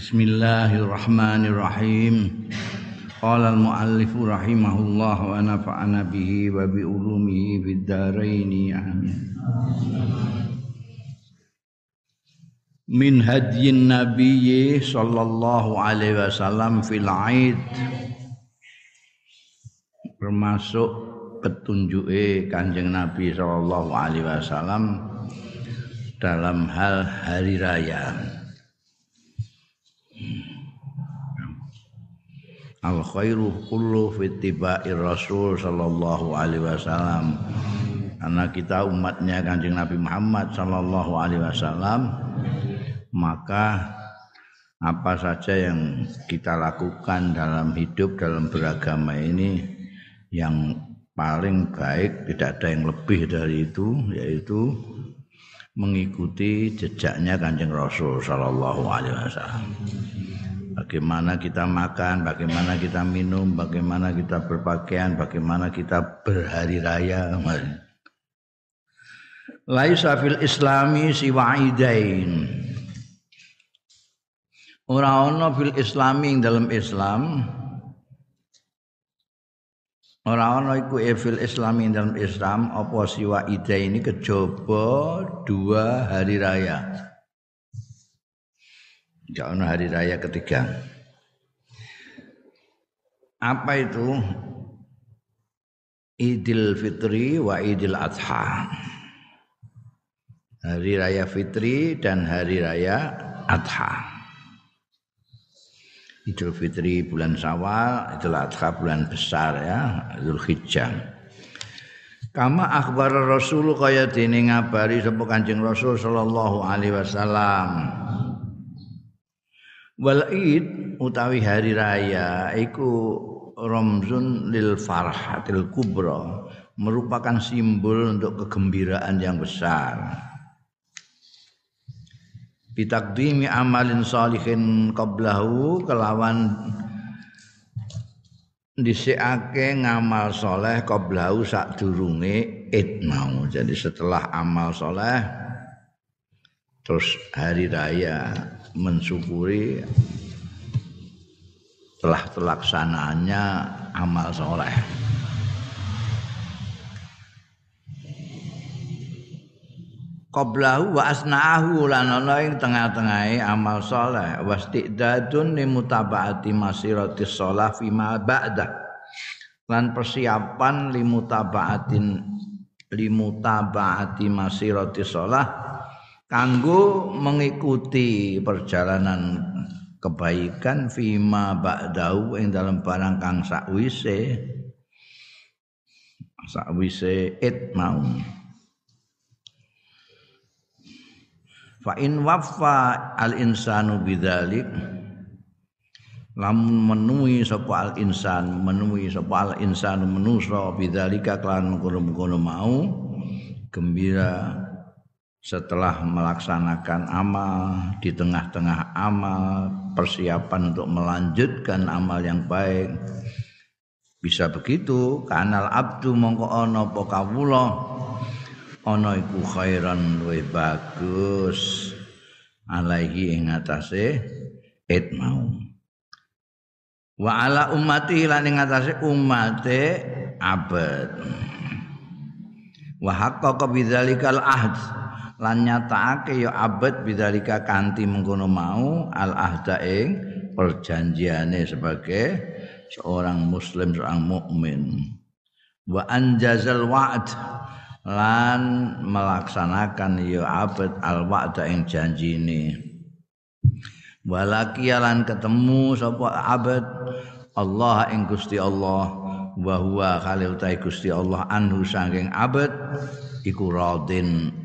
Bismillahirrahmanirrahim. Qala al-muallif rahimahullah wa nafa'ana bihi wa bi ulumihi fid amin. Min hadyin nabiyyi sallallahu alaihi wasallam fil aid termasuk petunjuke Kanjeng Nabi sallallahu alaihi wasallam dalam hal hari raya. Al khairu kullu fi tibai rasul sallallahu alaihi wasallam. Karena kita umatnya kanjeng Nabi Muhammad sallallahu alaihi wasallam maka apa saja yang kita lakukan dalam hidup dalam beragama ini yang paling baik tidak ada yang lebih dari itu yaitu mengikuti jejaknya kanjeng Rasul sallallahu alaihi wasallam bagaimana kita makan, bagaimana kita minum, bagaimana kita berpakaian, bagaimana kita berhari raya. Laisa fil islami siwa idain. Ora ana fil islami dalam Islam Ora ana iku e fil islami dalam Islam apa siwa ida ini kejaba dua hari raya. Jangan hari raya ketiga. Apa itu? Idul Fitri wa Idul Adha. Hari raya Fitri dan hari raya Adha. Idul Fitri bulan Syawal, Idul Adha bulan besar ya, Idul Hijjah. Kama akhbar Rasul kaya dene ngabari sapa Kanjeng Rasul sallallahu alaihi wasallam wal id utawi hari raya iku ramzun lil farhatil kubra merupakan simbol untuk kegembiraan yang besar. Bitakdimi amalin salihin qablahu kelawan dhisikake ngamal soleh qablahu sadurunge id mau. Jadi setelah amal soleh terus hari raya mensyukuri telah terlaksananya amal soleh. Qablahu wa asna'ahu lan ana ing tengah-tengahe amal soleh wastiqdadun li mutabaati masirati shalah fima ba'da lan persiapan li mutabaatin li mutabaati masirati shalah kanggo mengikuti perjalanan kebaikan fima ba'dau ing dalam barang kang sakwise. Sakwise it mau fa in waffa al insanu bidzalik lamun menuhi sapa al insan menuhi sapa al insanu manusa bidzalika kelan mengkono-mengkono mau gembira setelah melaksanakan amal di tengah-tengah amal persiapan untuk melanjutkan amal yang baik. Bisa begitu kanal abdu mongko ana apa kawula? Ana iku khairan luwih bagus. Alaihi ing atase et mau. Wa ala ummati lan ing atase ummate abad. Wa haqqaqa bidzalikal ahd lan nyatakake ya abad bidzalika kanthi mengkono mau al ahda ing perjanjiane sebagai seorang muslim seorang mukmin. Wa anjazal wa'd lan melaksanakan ya abad al wa'da ing janjine. Walaki lan ketemu sapa abad Allah ing Gusti Allah wa huwa khalil Gusti Allah anhu saking abad iku radin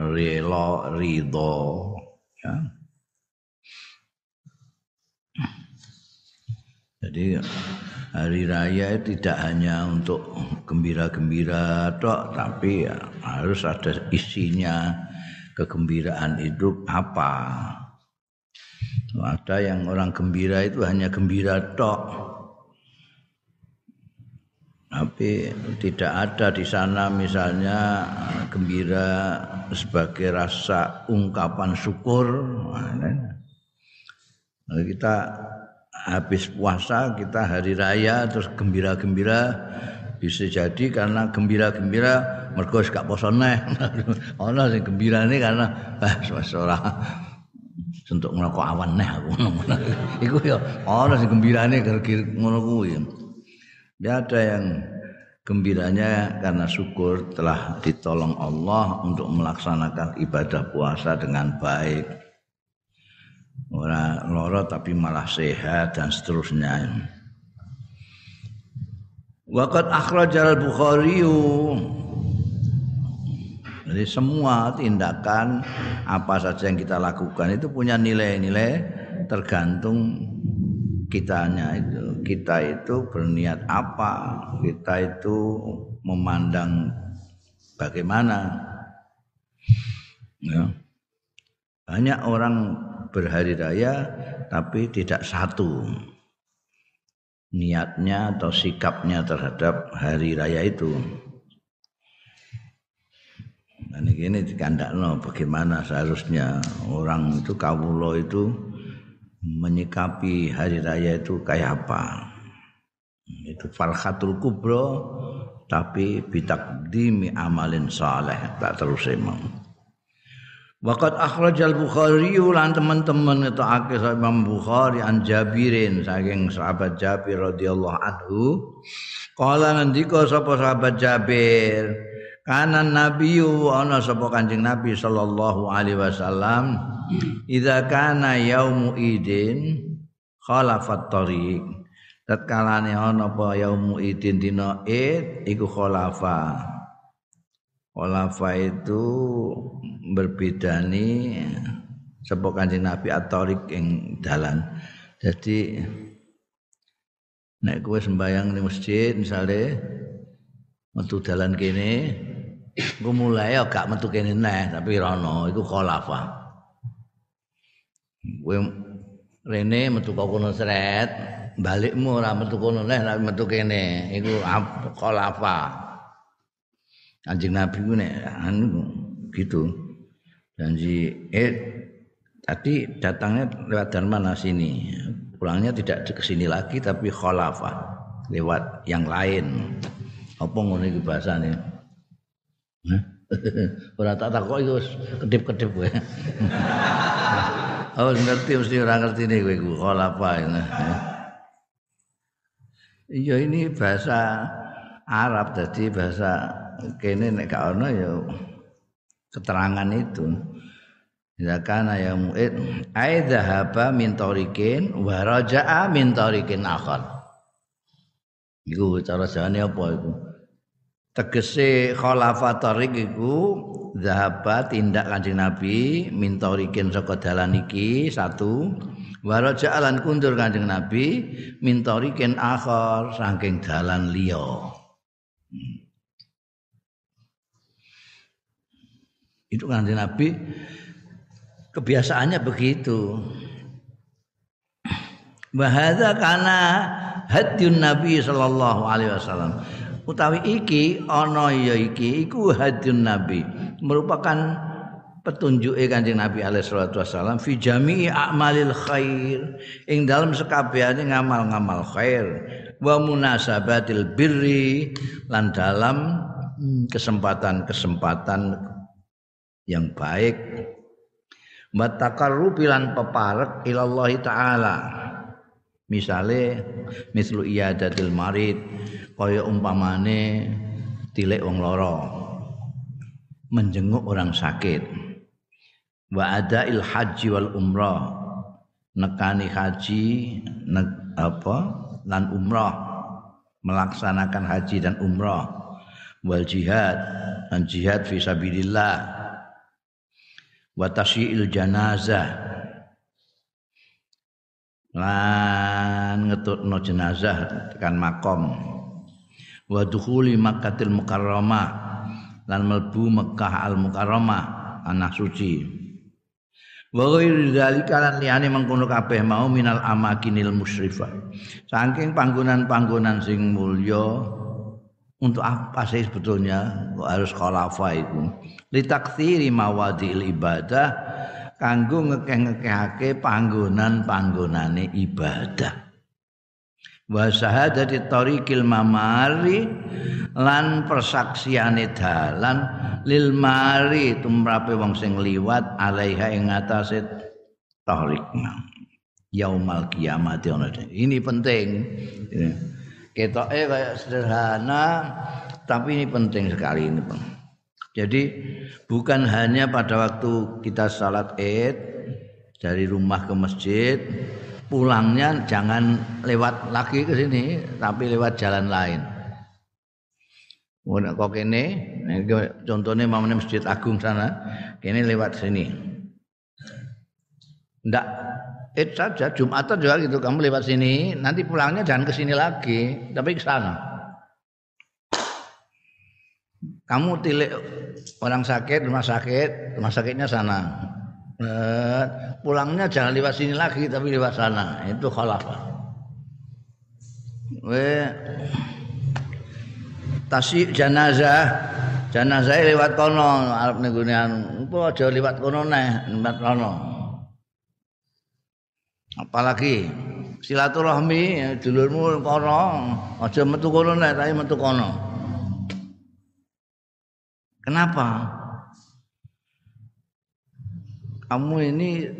rela ridho ya. Jadi hari raya tidak hanya untuk gembira-gembira tok tapi ya, harus ada isinya kegembiraan hidup apa. Ada yang orang gembira itu hanya gembira tok tapi tidak ada di sana misalnya gembira sebagai rasa ungkapan syukur. Kita habis puasa kita hari raya terus gembira-gembira. Bisa jadi karena gembira-gembira mergo gak poso neh. Ana sing gembirane karena ah wis ora. Sentuk ngrokok awan neh aku. Iku ya ana sing gembirane gara-gara ngono kuwi ya ada yang gembiranya karena syukur telah ditolong Allah untuk melaksanakan ibadah puasa dengan baik ora loro tapi malah sehat dan seterusnya. Waqat akhrajal Bukhari Jadi semua tindakan apa saja yang kita lakukan itu punya nilai-nilai tergantung kitanya itu. Kita itu berniat apa, kita itu memandang bagaimana. Ya. Banyak orang berhari raya tapi tidak satu niatnya atau sikapnya terhadap hari raya itu. Dan ini dikandakno bagaimana seharusnya orang itu kawulo itu menyikapi hari raya itu kayak apa. Itu farhatul kubro tapi bitakdimi amalin saleh tak terus emang. Waqat akhrajal Bukhari lan teman-teman itu akeh Imam Bukhari an Jabirin saking sahabat Jabir radhiyallahu anhu. Kala ngendika sapa sahabat Jabir, kanan nabiyu ana sapa Kanjeng Nabi sallallahu alaihi wasallam idza kana yaumu idin khalafat tariq. Tatkalane ana apa yaumu idin dina id iku khalafa. Khalafa itu berbeda nih sebab kanjeng Nabi atorik yang dalan. Jadi nek kowe sembayang di masjid misalnya metu dalan kene, gue mulai ya gak metu kene neh tapi rono iku khalafa. Kowe rene metu kono sret, balikmu ora metu kono neh tapi metu kene. Iku khalafa. Kanjeng Nabi ku nek anu gitu. Janji eh tadi datangnya lewat mana sini. Pulangnya tidak ke sini lagi tapi khalafah lewat yang lain. Apa ngono iki bahasane ora tak takok iku kedip-kedip kowe Oh ngerti mesti ora ngerti nih kowe iku khalafah Iya ini bahasa Arab tadi bahasa kene nek gak ono ya keterangan itu Ya kana ya mu'id ai dhahaba min tariqin wa raja'a min tariqin akhar. Iku cara jane apa iku? Tegese khalafa tariq iku dhahaba tindak Kanjeng Nabi min tariqin saka dalan iki satu wa raja'a lan kundur Kanjeng Nabi min tariqin akhar saking dalan liya. Hmm. Itu Kanjeng Nabi kebiasaannya begitu. Bahasa karena hadyun Nabi sallallahu alaihi wasallam. Utawi iki ana ya iki iku hadyun Nabi, merupakan petunjuk Kanjeng Nabi alaihi salatu wasallam fi jami'i a'malil khair. Ing dalam sekabehane ngamal-ngamal khair. Wa munasabatil birri lan dalam kesempatan-kesempatan yang baik. Matakarrubi lan peparek ilallahi taala. Misale mislu iyadatil marid kaya umpamane tilek wong lara. Menjenguk orang sakit. Wa adail haji wal umrah. Nekani haji ne, apa lan umrah melaksanakan haji dan umrah wal jihad dan jihad fi sabilillah wa tasyiil janazah lan ngetutno jenazah tekan makom. Wa dukhuli makkatil mukarramah lan melbu Mekah al mukarramah tanah suci. Wa ghairi dzalika lan liyane mengkono kabeh mau minal amakinil musyrifah. Saking panggonan-panggonan sing mulya untuk apa sih sebetulnya harus khalafa itu? Li taktsiri mawadil ibadah kanggo ngekeh-ngekehake panggonan-panggonane ibadah wa syahadati tariqil mamari lan persaksiane dalan lil mari tumrape wong sing liwat alaiha ing atase tarik yaumal kiamat ini penting. Ketoke kayak sederhana tapi ini penting sekali ini Bang. Jadi bukan hanya pada waktu kita salat Id dari rumah ke masjid, pulangnya jangan lewat lagi ke sini, tapi lewat jalan lain. Nek kok kene, contohnya mamane Masjid Agung sana, kene lewat sini. Ndak Id saja Jumatan juga gitu, kamu lewat sini, nanti pulangnya jangan ke sini lagi, tapi ke sana. Kamu tilik orang sakit rumah sakit, rumah sakitnya sana. Pulangnya jangan lewat sini lagi tapi lewat sana. Itu khalafah. We tasik jenazah jenazah lewat kono arep ning gone anu. Apa aja lewat kono neh, lewat kono. Apalagi silaturahmi dulurmu kono, aja metu kono neh, tapi metu kono. Kenapa? Kamu ini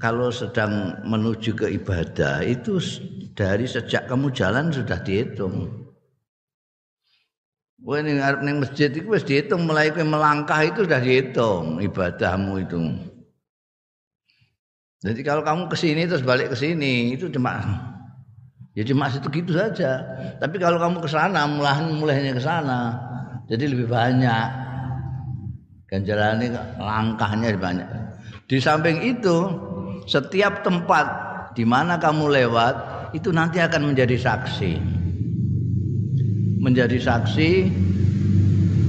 kalau sedang menuju ke ibadah itu dari sejak kamu jalan sudah dihitung. Wah ini ngarep ning masjid itu wis dihitung mulai kowe melangkah itu sudah dihitung ibadahmu itu. Jadi kalau kamu ke sini terus balik ke sini itu cuma ya cuma situ gitu saja. Tapi kalau kamu ke sana mulai mulainya ke sana jadi lebih banyak ganjaran ini langkahnya banyak. Di samping itu, setiap tempat di mana kamu lewat itu nanti akan menjadi saksi. Menjadi saksi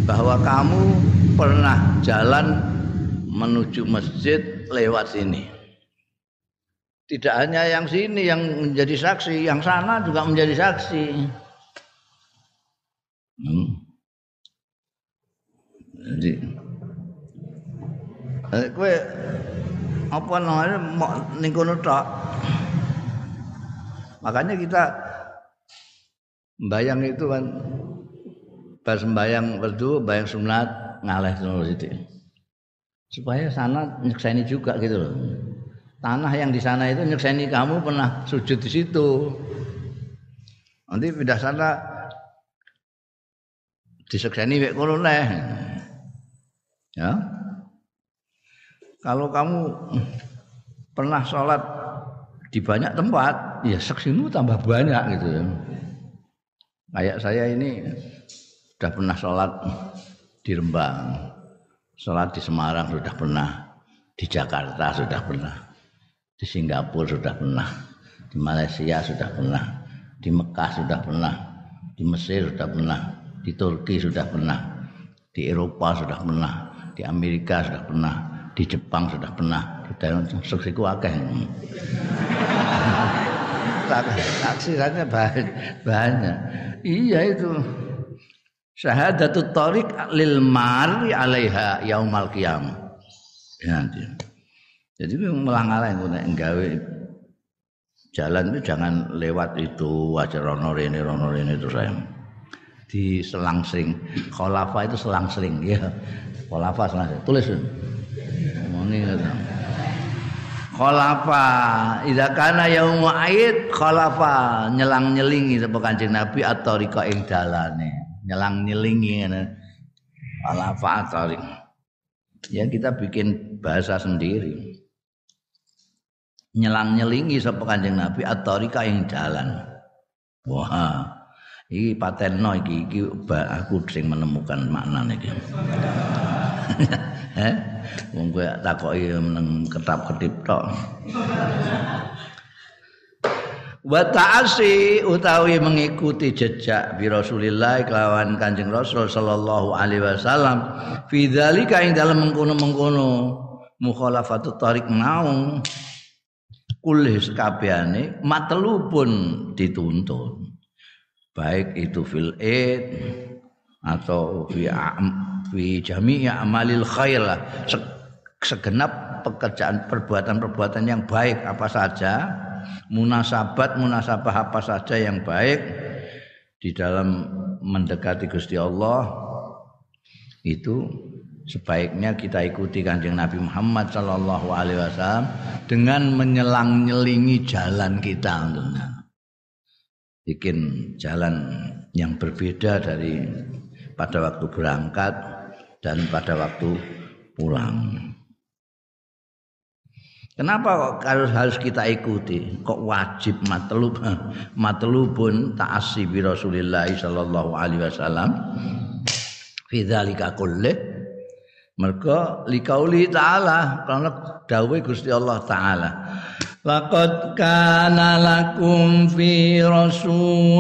bahwa kamu pernah jalan menuju masjid lewat sini. Tidak hanya yang sini yang menjadi saksi, yang sana juga menjadi saksi. Hmm. Jadi Eh, kowe apa namanya mau ning kono tok. Makanya kita bayang itu kan pas sembayang berdu, bayang sunat ngaleh terus itu. Supaya sana nyekseni juga gitu loh. Tanah yang di sana itu nyekseni kamu pernah sujud di situ. Nanti pindah sana disekseni wek kono Ya. Kalau kamu pernah sholat di banyak tempat, ya saksimu tambah banyak gitu ya. Kayak saya ini sudah pernah sholat di Rembang, sholat di Semarang sudah pernah, di Jakarta sudah pernah, di Singapura sudah pernah, di Malaysia sudah pernah, di Mekah sudah pernah, di Mesir sudah pernah, di Turki sudah pernah, di Eropa sudah pernah, di Amerika sudah pernah, di Jepang sudah pernah. Kita suksiku akeh. Saja banyak, banyak. Iya itu. Syahadatut tariq lil mari alaiha yaumal qiyamah. Ya, jadi melang-alang nek gawe. Jalan itu jangan lewat itu. Aja rono rene rono rene terus saya. Di selang-seling itu selang-seling ya. Kholafa selang tulis muni khalafa. Idza kana yaum aid khalafa. Nyelang-nyelingi sapa Kanjeng Nabi at-tariqa ing dalane. Nyelang-nyelingi ngene khalafa at ya kita bikin bahasa sendiri. Nyelang-nyelingi sapa Kanjeng Nabi at-tariqa ing dalan. Wah iki patenno iki iki aku sing menemukan maknane iki eh? Wong kowe takoki meneng ketap-ketip tok. Wa ta'asi utawi mengikuti jejak bi Rasulillah kelawan Kanjeng Rasul sallallahu alaihi wasallam fi dzalika ing dalem mengkono-mengkono mukhalafatut tariq mau kulih sekabehane matlubun dituntut baik itu fil atau fi fi jami'i amalil khair segenap pekerjaan perbuatan-perbuatan yang baik apa saja, munasabat munasabah apa saja yang baik di dalam mendekati Gusti Allah itu sebaiknya kita ikuti kanjeng Nabi Muhammad Shallallahu Alaihi Wasallam dengan menyelang nyelingi jalan kita tentunya bikin jalan yang berbeda dari pada waktu berangkat dan pada waktu pulang. Kenapa kok harus harus kita ikuti? Kok wajib matlub matlubun ta'assi bi Rasulillah sallallahu alaihi wasallam fi dzalika kulli mergo liqauli ta'ala karena dawuh Gusti Allah taala Laqad kana lakum fi Rasulillahi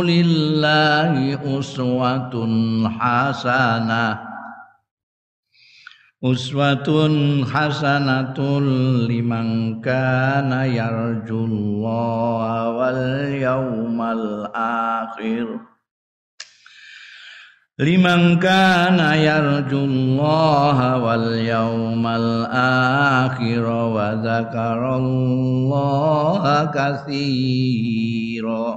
uswatun hasanah Uswatun hasanatul liman kana yarjullaha wal yawmal akhir. Liman kana yarjullaha wal yawmal akhir wa dzakarallaha katsira.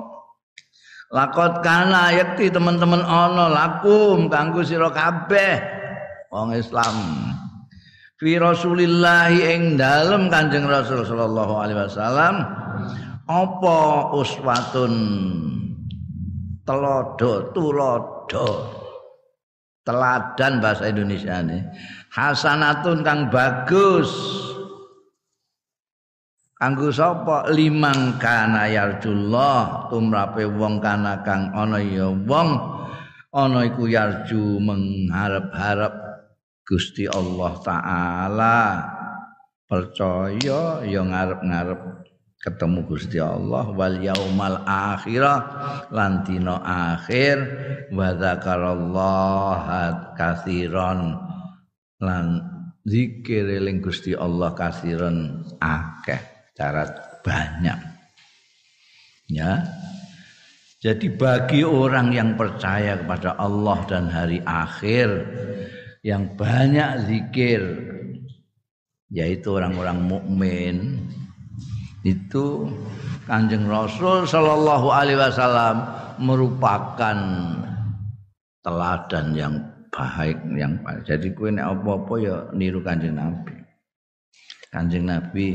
Lakot kana yakti teman-teman ana lakum kanggo sira kabeh. Wong Islam fi Rasulillah ing dalem Kanjeng Rasul sallallahu alaihi wasallam apa uswatun? Telodo tulodo teladan bahasa Indonesia ini hasanatun kang bagus. Kanggo sapa? Limang kana yarjullah. Tumrape wong kana kang ana ya wong. Ana iku yarju mengharap-harap Gusti Allah taala percaya ya ngarep-ngarep ketemu Gusti Allah wal yaumal akhirah lan dina akhir. Wa dzakarallaha katsiran lan zikir eling Gusti Allah katsiran akeh. Cara banyak. Ya. Jadi bagi orang yang percaya kepada Allah dan hari akhir yang banyak zikir yaitu orang-orang mukmin itu Kanjeng Rasul Shallallahu alaihi wasallam merupakan teladan yang baik yang baik. Jadi kue nek apa-apa ya niru Kanjeng Nabi. Kanjeng Nabi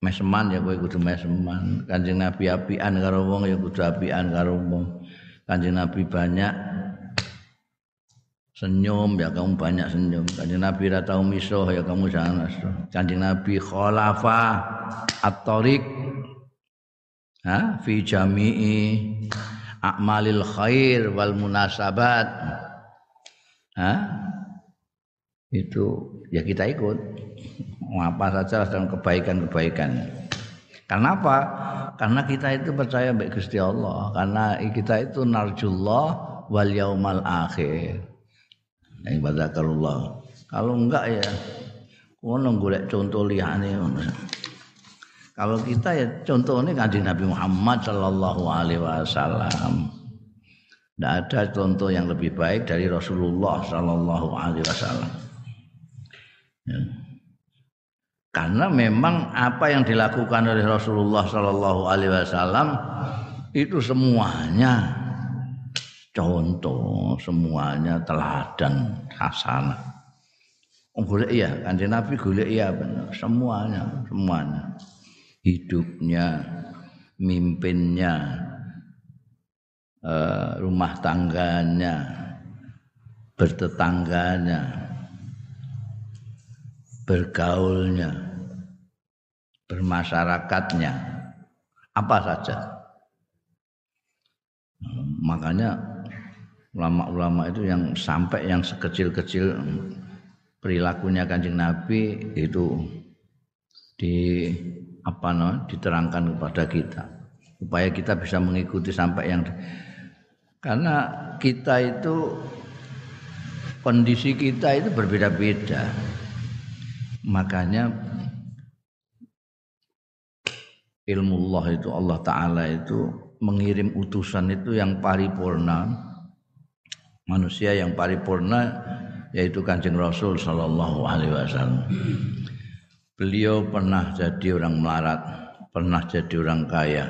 meseman ya kowe kudu meseman. Kanjeng Nabi apian karo wong ya kudu apian karo wong. Kanjeng Nabi banyak senyum ya kamu banyak senyum. Kanjeng nabi ra tau misuh ya kamu jangan misuh kanjeng nabi khalafa at-tariq ha fi jami'i a'malil khair wal munasabat. Ha? Itu ya kita ikut. Apa saja dalam kebaikan-kebaikan. Karena apa? Karena kita itu percaya baik Gusti Allah. Karena kita itu narjullah wal yaumal akhir yang badakallah kalau enggak ya ngono golek contoh liyane kalau kita ya contohnya kanjeng Nabi Muhammad Shallallahu Alaihi Wasallam. Tidak ada contoh yang lebih baik dari Rasulullah Shallallahu Alaihi Wasallam. Ya. karena memang apa yang dilakukan oleh Rasulullah Shallallahu Alaihi Wasallam itu semuanya contoh semuanya teladan hasanah. Oh, golek iya kanjeng Nabi golek iya benar semuanya semuanya. Hidupnya mimpinnya uh, rumah tangganya bertetangganya bergaulnya bermasyarakatnya apa saja. Makanya ulama-ulama itu yang sampai yang sekecil-kecil perilakunya kanjeng Nabi itu di apa no, diterangkan kepada kita. Supaya kita bisa mengikuti sampai yang karena kita itu kondisi kita itu berbeda-beda. Makanya ilmu Allah itu Allah Ta'ala itu mengirim utusan itu yang paripurna manusia yang paripurna yaitu Kanjeng Rasul sallallahu alaihi wasallam. Beliau pernah jadi orang melarat, pernah jadi orang kaya,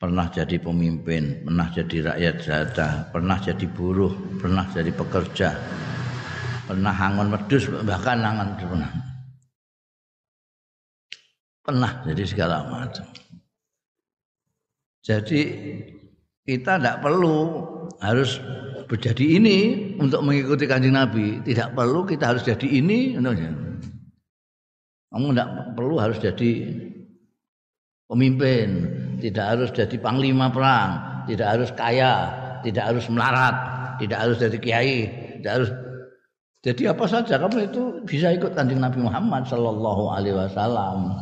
pernah jadi pemimpin, pernah jadi rakyat jelata, pernah jadi buruh, pernah jadi pekerja, pernah hangon wedus bahkan hangon pernah. Pernah jadi segala macam. Jadi kita tidak perlu harus menjadi ini untuk mengikuti kanjeng Nabi. Tidak perlu kita harus jadi ini. Kamu tidak perlu harus jadi pemimpin, tidak harus jadi panglima perang, tidak harus kaya, tidak harus melarat, tidak harus jadi kiai, tidak harus jadi apa saja kamu itu bisa ikut kanjeng Nabi Muhammad Sallallahu Alaihi Wasallam.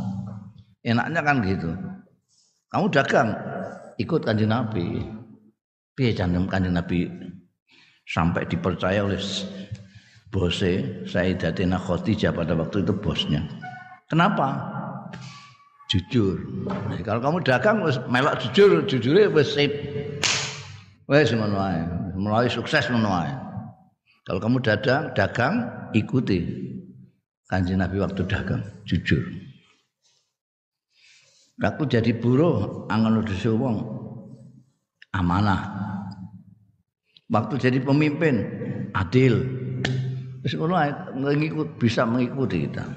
Enaknya kan gitu. Kamu dagang, ikut kanjeng Nabi. Piye kanjeng Nabi sampai dipercaya oleh bose Sayyidatina Khadijah pada waktu itu bosnya. Kenapa? Jujur. Jadi kalau kamu dagang melok jujur, jujurnya wis sip. Wis. Mulai sukses ae. Kalau kamu dagang, dagang ikuti kanjeng Nabi waktu dagang, jujur. Waktu jadi buruh angon nuduh wong amanah. Waktu jadi pemimpin adil. Wis ngono ngikut bisa mengikuti kita.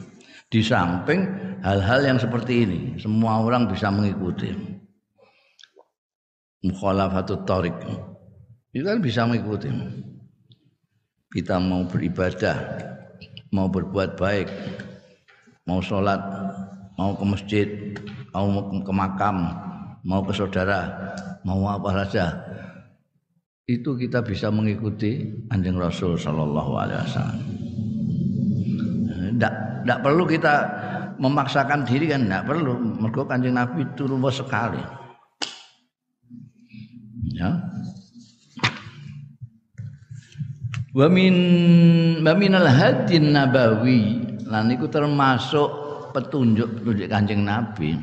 Di samping hal-hal yang seperti ini, semua orang bisa mengikuti. Mukhalafatut tariq. Itu kan bisa mengikuti. Kita mau beribadah, mau berbuat baik, mau sholat, mau ke masjid, mau ke makam, mau ke saudara, mau apa saja. Itu kita bisa mengikuti anjing Rasul Shallallahu Alaihi Wasallam. Tidak perlu kita memaksakan diri kan tidak perlu. Mergo Kanjeng Nabi itu luas sekali. Ya. Wa min minal hadin nabawi lan iku termasuk petunjuk-petunjuk Kanjeng Nabi.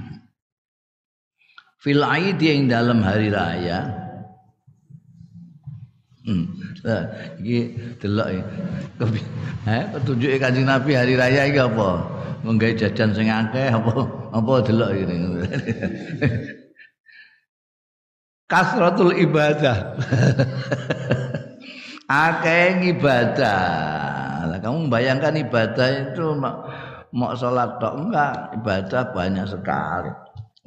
Fil aid yang dalam hari raya. Nah, iki delok iki. Heh, petunjuke Kanjeng Nabi hari raya iki apa? Menggawe jajan sing akeh apa apa delok iki. Kasratul ibadah. akeh ibadah. Kamu bayangkan ibadah itu mau sholat tok enggak, ibadah banyak sekali.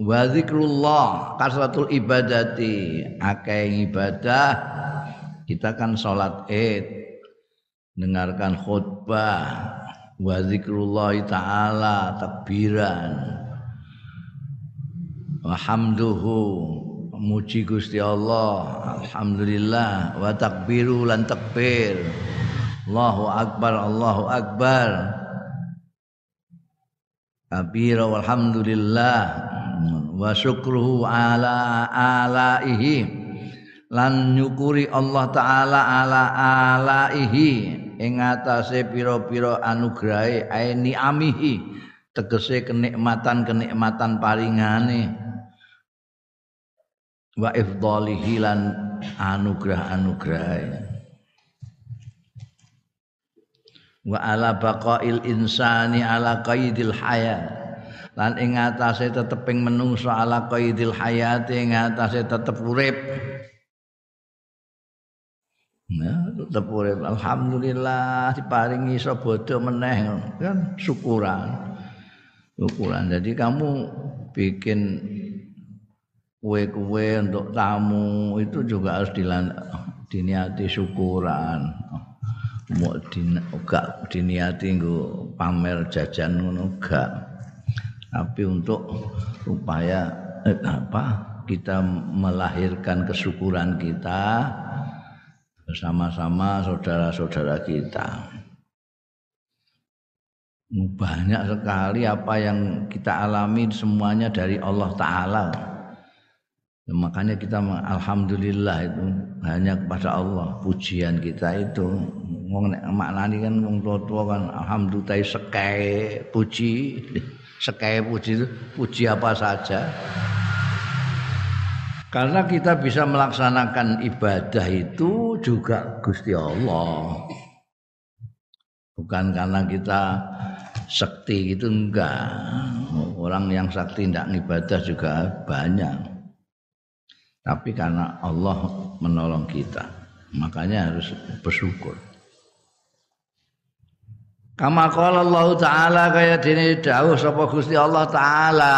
Wa zikrullah kasratul ibadati, akeh ibadah kita kan sholat id, dengarkan khutbah, wa zikrullah ta'ala, takbiran, Alhamduhu, muji Gusti Allah, alhamdulillah, wa takbiru lan takbir. Allahu akbar, Allahu akbar. Kabira walhamdulillah wa syukruhu ala alaihi lan nyukuri Allah taala ala alaihi. Ing atase pira-pira anugrahe aini amihi tegese kenikmatan-kenikmatan paringane. Wa ifdalihi lan anugrah-anugrahe. Wa ala baqail insani ala qaidil hayat. Lan ing atase teteping menungso ala qaidil hayat ing atase tetep urip Urip. Alhamdulillah diparingi iso bodho meneh kan syukuran. Syukuran. Jadi kamu bikin kue-kue untuk tamu itu juga harus dilan diniati syukuran. Mau din, gak diniati nggo pamer jajan ngono gak. Tapi untuk supaya eh, apa kita melahirkan kesyukuran kita bersama-sama saudara-saudara kita. Banyak sekali apa yang kita alami semuanya dari Allah Ta'ala. Ya, makanya kita alhamdulillah itu hanya kepada Allah pujian kita itu ngomong maknani kan wong tua kan alhamdulillah sekai puji sekai puji itu puji apa saja karena kita bisa melaksanakan ibadah itu juga Gusti Allah. bukan karena kita sakti gitu enggak. Orang yang sakti tidak ibadah juga banyak. Tapi karena Allah menolong kita makanya harus bersyukur. Kama qala Allah taala kaya dene dawuh sapa Gusti Allah taala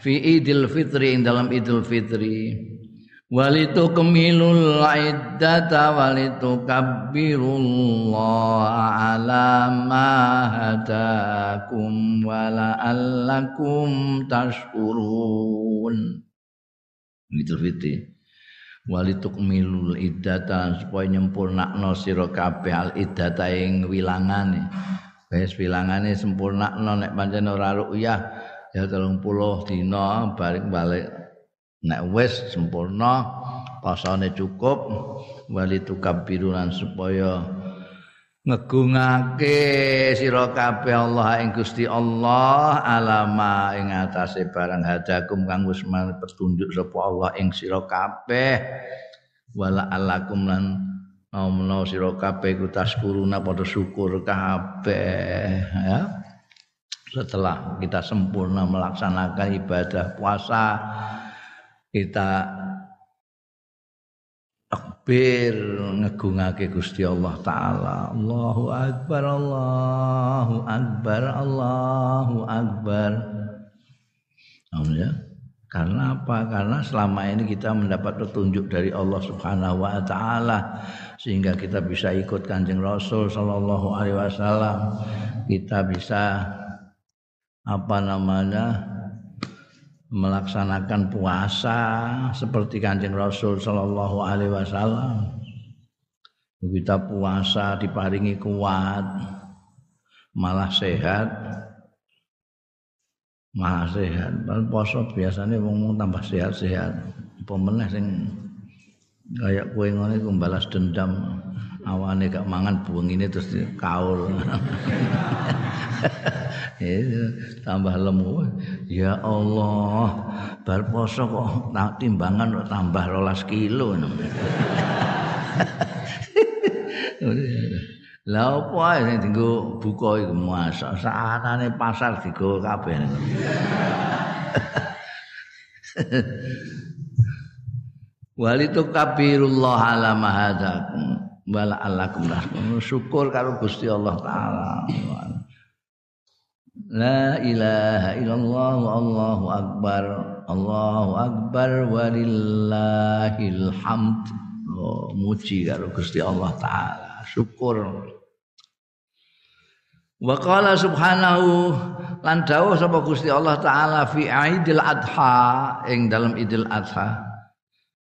fi Idul Fitri ing dalam Idul Fitri. Walitu kemilul iddata walitu kabbirullah ala ma hadakum wala allakum tashkurun. Idul Fitri. Walituk milul iddata supaya nyempurnakno sira kabeh al iddata ing wilangane. Wis wilangane sempurnakno nek pancen ora ru'yah ya 30 dina balik-balik nek wis sempurna pasane cukup walituk kabbirunan supaya ngegungake sira kabeh Allah ing Gusti Allah alama ing atase barang hadakum kang wis petunjuk sapa Allah ing sira kabeh wala alakum lan Omno sira kabeh ku taskuruna padha syukur kabeh ya. Setelah kita sempurna melaksanakan ibadah puasa kita takbir ngegungake Gusti Allah taala. Allahu akbar Allahu akbar Allahu akbar. Ya? Karena apa? Karena selama ini kita mendapat petunjuk dari Allah Subhanahu wa taala sehingga kita bisa ikut Kanjeng Rasul sallallahu alaihi wasallam. Kita bisa apa namanya melaksanakan puasa seperti Kanjeng Rasul sallallahu alaihi wasallam. Kita puasa diparingi kuat, malah sehat. Malah sehat. Padahal poso biasanya wong tambah sehat-sehat. Apa meneh sing kayak kue iku balas dendam awane gak mangan buang ini terus kaul tambah lemu. Ya Allah bar poso kok timbangan kok tambah rolas kilo lah apa sing dienggo buka iku? Masak saatane pasar digo kabeh. Walitu kabirullah ala mahadakum wala alakum syukur karo Gusti Allah taala. La ilaha illallah Allahu akbar. Allahu akbar walillahil hamd. Oh, muji karo Gusti Allah taala. Syukur. Wa qala subhanahu lan dawuh sapa Gusti Allah taala fi Aidil Adha ing dalam Idul Adha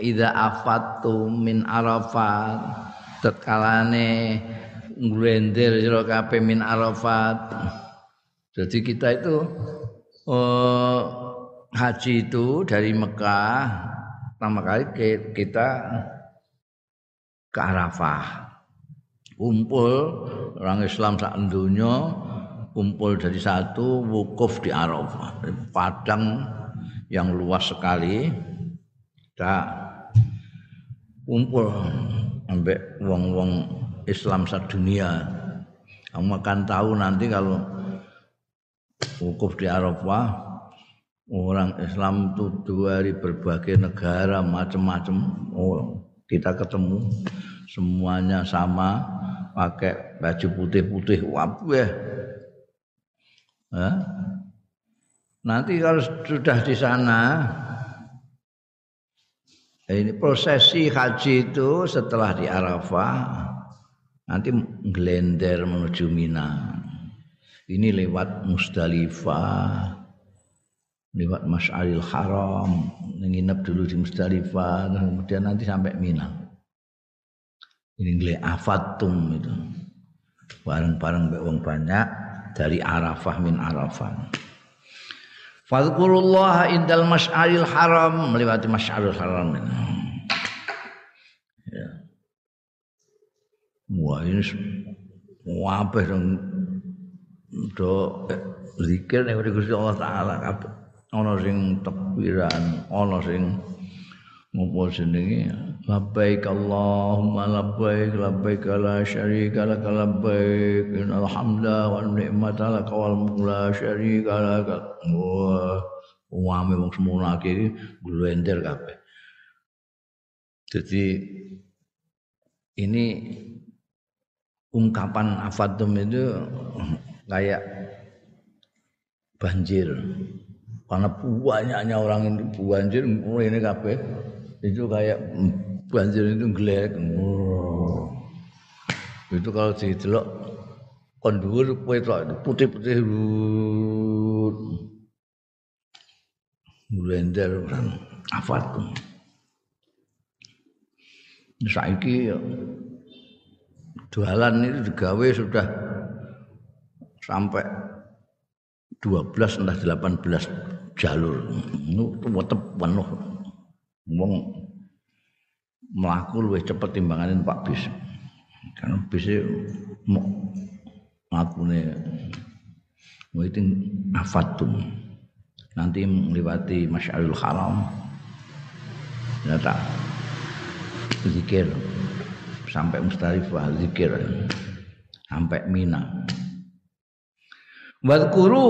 idza afatu min arafat. Tetkalane nglender sira kabeh min arafat. Jadi kita itu oh, haji itu dari Mekah pertama kali kita ke Arafah. Kumpul orang Islam sak dunia kumpul dari satu wukuf di Arafah. Padang yang luas sekali kita kumpul ambek wong-wong Islam dunia. Kamu akan tahu nanti kalau wukuf di Arafah orang Islam itu dari berbagai negara macam-macam oh, kita ketemu semuanya sama pakai baju putih-putih wabah ya. nanti kalau sudah di sana ini prosesi haji itu setelah di Arafah nanti gelender menuju Mina. Ini lewat Musdalifah, lewat Mas'alil Haram, nginep dulu di Musdalifah, kemudian nanti sampai Mina. Ini gile afatum itu. bareng-bareng wong banyak dari Arafah min Arafah. Fadhkurullah indal mas'alil haram melewati mas'alil haram. Ya. Wah ini wabah dong do zikir ning Gusti Allah taala. Ana sing tekbiran, ana sing ngopo jenenge labbaik Allahumma labbaik labbaik la syarika lak labbaik innal hamda wan ni'mata lak wal la syarika lak wah wame wong semono iki glender kabeh. Jadi ini ungkapan afadum itu kayak banjir. Karena banyaknya orang ini banjir ini kabeh. Itu kayak banjir itu gelek. Oh. Itu kalau didelok kon dhuwur putih-putih blender kan afat. Saiki jualan itu digawe sudah sampai 12 entah 18 jalur. Itu tetep penuh wong mlaku luwih cepet timbangane Pak bis. Karena bis mau mlakune waiting afatum. Nanti melewati Masyarul Haram. Ya tak zikir sampai Mustalifah zikir sampai Mina. Wadkuru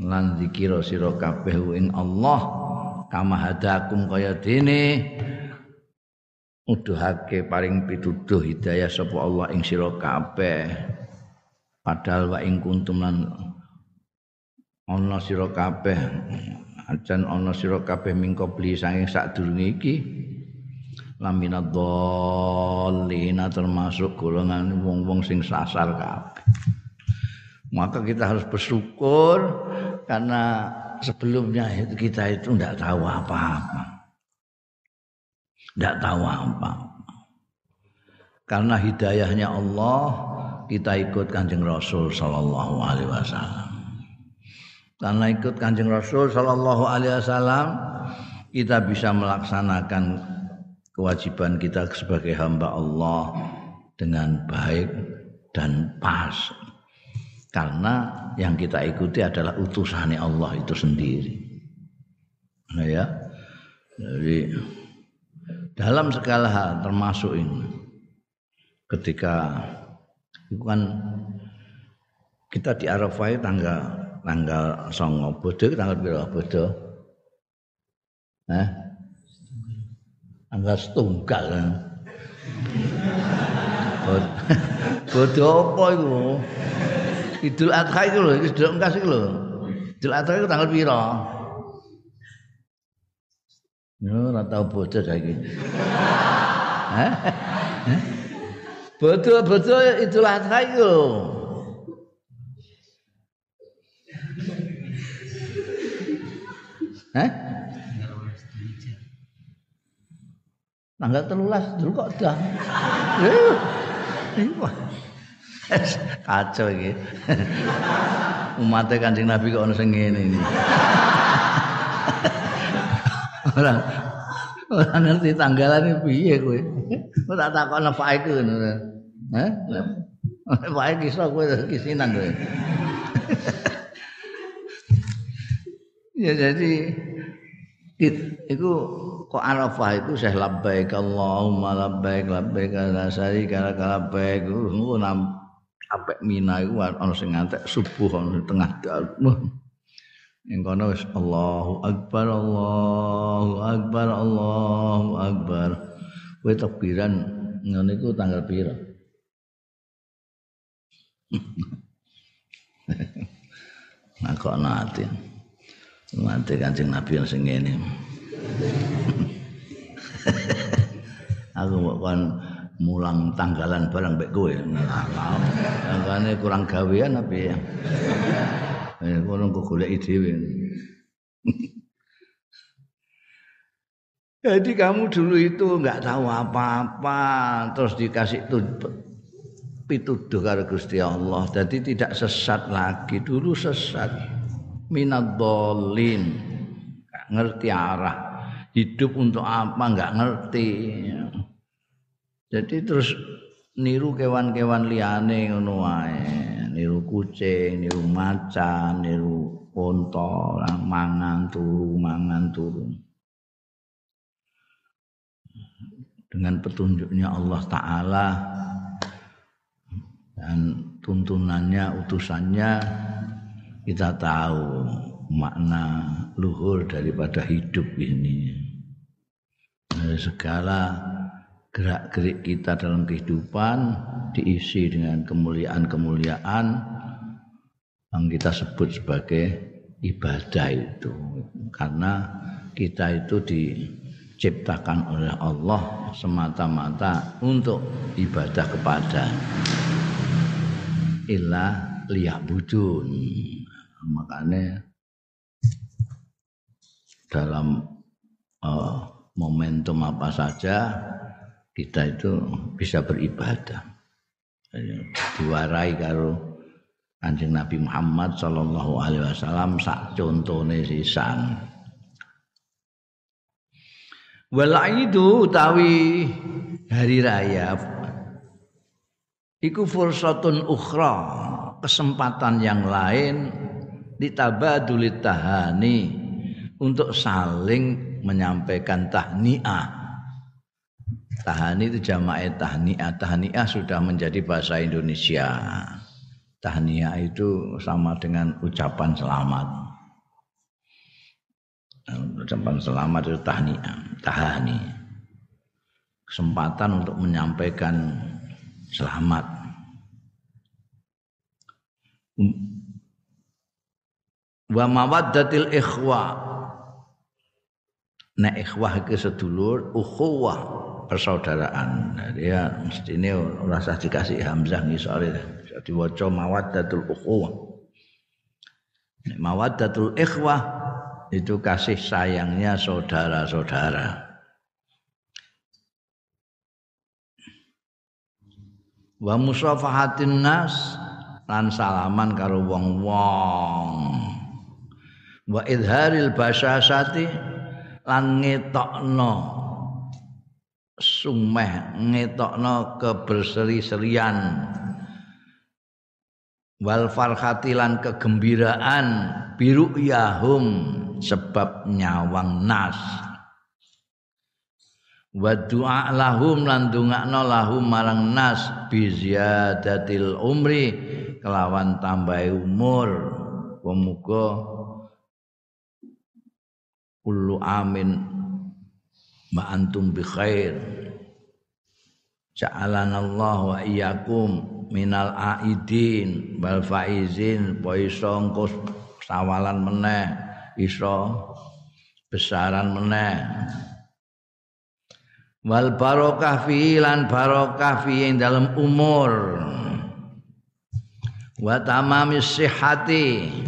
lan zikira sira kabeh ing Allah kama hadakum kaya dene uduhake paring pituduh hidayah sapa Allah ing sira kabeh. Padahal wa ing kuntum lan ana sira kabeh. Ajan ana sira kabeh mingko beli saking sadurunge iki. Lamina dhallina termasuk golongan wong-wong sing sasar kabeh. Maka kita harus bersyukur karena sebelumnya kita itu tidak tahu apa-apa. Tidak tahu apa-apa. Karena hidayahnya Allah, kita ikut kanjeng Rasul Sallallahu Alaihi Wasallam. Karena ikut kanjeng Rasul Sallallahu Alaihi Wasallam, kita bisa melaksanakan kewajiban kita sebagai hamba Allah dengan baik dan pas karena yang kita ikuti adalah utusannya Allah itu sendiri. Nah ya. Jadi dalam segala hal termasuk ini. Ketika itu kan kita di Arafah tanggal tanggal songo bodoh tanggal berapa bodoh? Eh tanggal setunggal kan? Bodoh apa itu? Idul Adha itu loh, Idul Engkas itu loh. Idul Adha itu tanggal piro? Yo ora tau bocor saiki. Hah? Betul-betul Idul Adha itu loh. Hah? Tanggal telulas dulu kok dah. Kacau iki. Umatnya Kanjeng Nabi kok ono sing ngene iki. Ora ora ngerti tanggalane piye kowe. Kok tak takon fae ku ngono. Hah? Fae kisah kowe kisinan kowe. ya jadi itu kok Arafah itu saya labbaik Allahumma labbaik labbaik la syarika lak labbaik ngono sampai Mina iku ana sing ngantek subuh tengah dalu. Ing kono wis Allahu Akbar Allahu Akbar Allahu Akbar. Kowe takbiran ngene iku tanggal pira? nah kok nanti nanti kancing Nabi yang sing aku mau kan mulang tanggalan barang mbek kowe. Tanggalane kurang gawean apa ya. Eh kono kok golek dhewe. Jadi kamu dulu itu nggak tahu apa-apa, terus dikasih pituduh karo Gusti Allah. Jadi tidak sesat lagi. Dulu sesat. Minad dolin. Gak ngerti arah. Hidup untuk apa nggak ngerti. Jadi terus niru kewan-kewan liane ngono wae. Niru kucing, niru macan, niru unta, mangan turu, mangan turu. Dengan petunjuknya Allah Ta'ala dan tuntunannya utusannya kita tahu makna luhur daripada hidup ini segala gerak-gerik kita dalam kehidupan diisi dengan kemuliaan-kemuliaan yang kita sebut sebagai ibadah itu. Karena kita itu diciptakan oleh Allah semata-mata untuk ibadah kepada illa liya'budun. Makanya dalam uh, momentum apa saja kita itu bisa beribadah. Diwarai karo Kanjeng Nabi Muhammad sallallahu alaihi wasallam sak contone sisan. Wal itu utawi hari raya. Iku fursatun ukhra kesempatan yang lain ditabadulit tahani untuk saling menyampaikan tahniah tahani itu jamaah tahniah. Tahniah sudah menjadi bahasa Indonesia. Tahniah itu sama dengan ucapan selamat. Ucapan selamat itu tahniah tahani. Kesempatan untuk menyampaikan selamat. Wa mawaddatil ikhwa. Nek ikhwah ke sedulur, ukhuwah persaudaraan. Dia mestine ora usah dikasih hamzah ngisore. Diwaca mawaddatul ukhuwah. Nek mawaddatul ikhwah itu kasih sayangnya saudara-saudara. wa musafahatin nas lan salaman karo wong-wong wa idharil basyasati lan ngetokno sumeh ngetokno keberseri-serian. Wal farhati lan kegembiraan biru yahum sebab nyawang nas. Wa du'a lahum lan lahum marang nas bi ziyadatil umri kelawan tambah umur. Pemuga kullu amin ma antum bi khair. Ja'alana Allah wa iyyakum minal aidin wal faizin. Po iso sawalan meneh iso besaran meneh. Wal barokah fi lan barokah fi ing dalam umur. Wa tamamis sihhati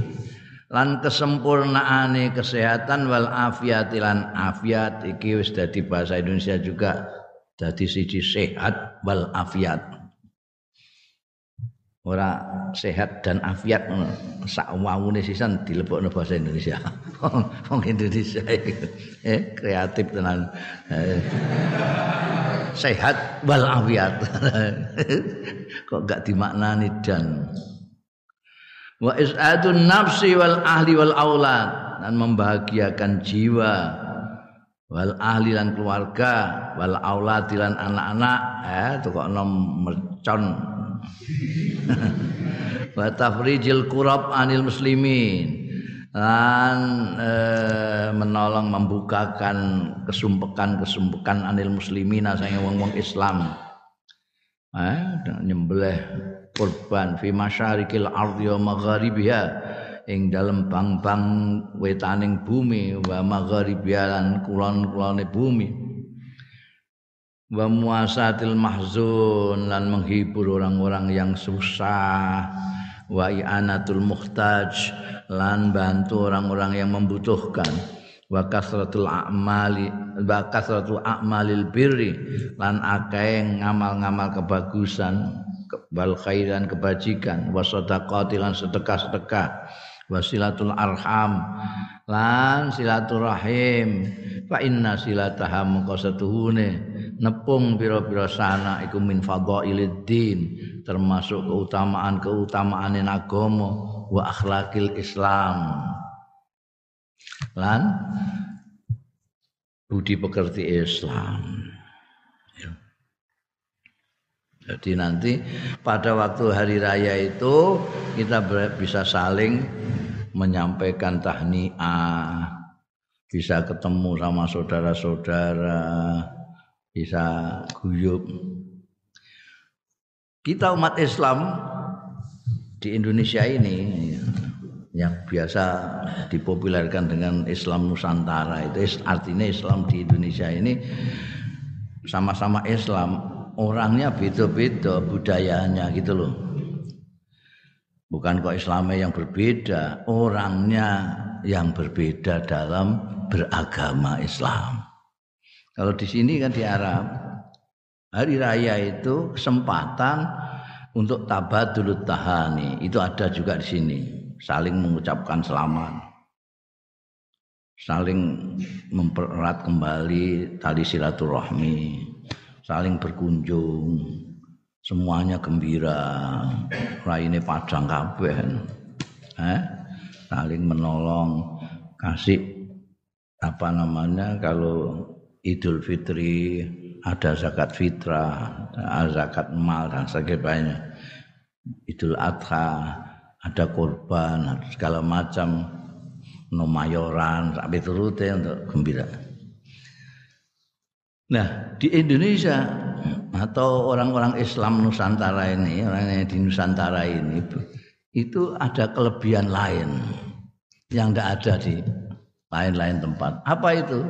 lan kesempurnaane kesehatan wal afiat lan afiat iki wis dadi bahasa Indonesia juga dadi siji sehat wal afiat ora sehat dan afiat sak wawune sisan dilebokno bahasa Indonesia. Wong Indonesia eh kreatif tenan. Eh, sehat wal afiat. Kok gak dimaknani dan wa isadun nafsi wal ahli wal aulad. Dan membahagiakan jiwa. Wal ahli lan keluarga. Wal aulad lan anak-anak. Eh tuh kok nom mercon. Wa tafrijil kurab anil muslimin. Dan eh, menolong membukakan kesumpekan-kesumpekan anil muslimina saya wong-wong Islam. Eh, nyembelih kurban fi masyarikil ardi wa magharibiha ing dalem bang-bang wetaning bumi wa magharibiha lan kulon-kulone bumi. Wa muasatil mahzun lan menghibur orang-orang yang susah. Wa i'anatul muhtaj lan bantu orang-orang yang membutuhkan. Wa kasratul a'mali wa kasratul a'malil birri lan akeh ngamal-ngamal kebagusan wal khairan kebajikan wasadaqati lan sedekah-sedekah wasilatul arham lan silaturahim. Fa inna silataha mengko setuhune nepung pira-pira sana iku min fadhailiddin termasuk keutamaan-keutamaan agama wa akhlakil Islam. Lan budi pekerti Islam jadi nanti pada waktu hari raya itu kita bisa saling menyampaikan tahniah, bisa ketemu sama saudara-saudara, bisa guyup. Kita umat Islam di Indonesia ini yang biasa dipopulerkan dengan Islam Nusantara itu artinya Islam di Indonesia ini sama-sama Islam orangnya beda-beda budayanya gitu loh. Bukan kok Islamnya yang berbeda, orangnya yang berbeda dalam beragama Islam. Kalau di sini kan di Arab, hari raya itu kesempatan untuk tabadul tahani. Itu ada juga di sini, saling mengucapkan selamat. Saling mempererat kembali tali silaturahmi saling berkunjung. Semuanya gembira. Raine padang kabeh. Eh saling menolong. Kasih apa namanya kalau Idul Fitri ada zakat fitrah ada zakat mal dan sebagainya. Idul Adha ada korban segala macam. Nomayoran sampai turute untuk gembira Nah, di Indonesia atau orang-orang Islam Nusantara ini, orang yang di Nusantara ini itu ada kelebihan lain yang tidak ada di lain-lain tempat. Apa itu?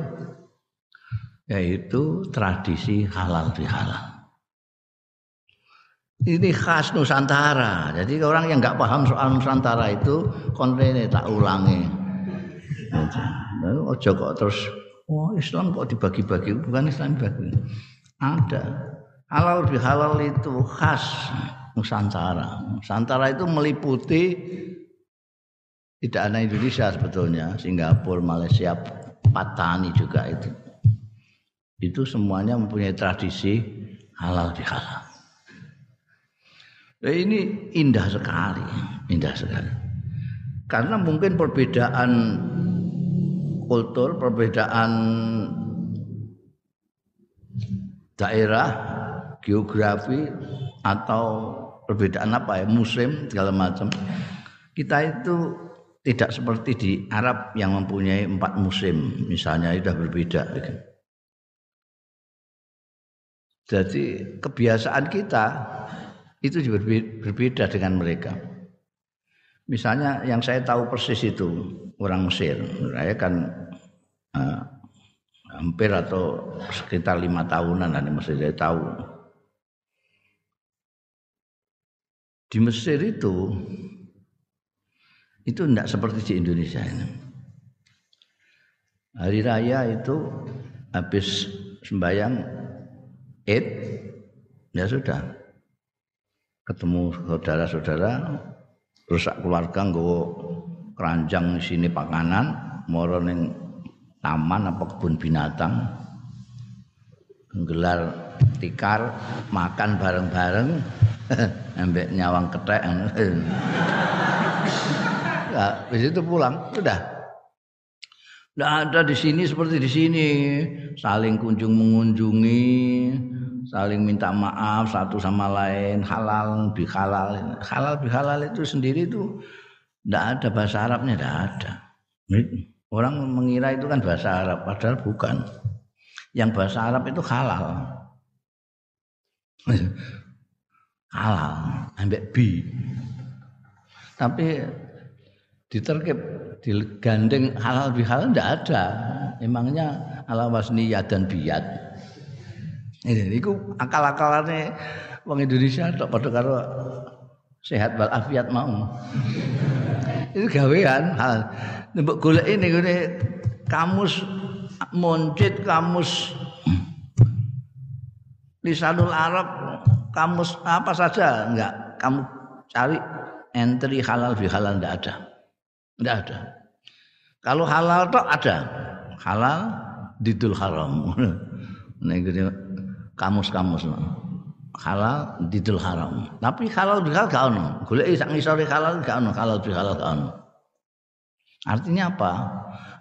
Yaitu tradisi halal bihalal. Ini khas Nusantara. Jadi orang yang nggak paham soal Nusantara itu konten tak ulangi. Ojo kok terus Oh Islam kok dibagi-bagi? Bukan Islam dibagi. Ada. Halal halal itu khas Nusantara. Nusantara itu meliputi tidak hanya Indonesia sebetulnya, Singapura, Malaysia, Patani juga itu. Itu semuanya mempunyai tradisi halal bihalal. Nah, ini indah sekali, indah sekali. Karena mungkin perbedaan kultur, perbedaan daerah, geografi atau perbedaan apa ya, musim segala macam. Kita itu tidak seperti di Arab yang mempunyai empat musim, misalnya sudah berbeda. Jadi kebiasaan kita itu berbeda dengan mereka. Misalnya yang saya tahu persis itu orang Mesir. Saya kan uh, hampir atau sekitar lima tahunan di Mesir saya tahu. Di Mesir itu itu tidak seperti di Indonesia ini. Hari raya itu habis sembahyang Id ya sudah ketemu saudara-saudara rusak keluarga nggawa keranjang sini pakanan moro ning taman apa kebun binatang. Gelar tikar makan bareng-bareng. Ambek nyawang ketek. Habis itu pulang sudah tidak ada di sini seperti di sini saling kunjung mengunjungi saling minta maaf satu sama lain halal bihalal halal bihalal itu sendiri itu tidak ada bahasa Arabnya, tidak ada. Orang mengira itu kan bahasa Arab, padahal bukan. Yang bahasa Arab itu halal. halal, ambek bi. Tapi diterkip digandeng halal bihalal tidak ada. Emangnya ala wasniyat dan biat. Ini akal-akalannya orang Indonesia tok pada karo sehat walafiat mau. Itu gawean hal. Mbok golek ini gini kamus moncit kamus lisanul Arab kamus apa saja enggak kamu cari entry halal bi halal enggak ada. Enggak ada. Kalau halal toh ada. Halal didul haram. Nek kamus-kamus halal didul haram. Tapi halal halal gak ono. Golek sak ngisore halal gak ono, halal bi halal gak ono. Artinya apa?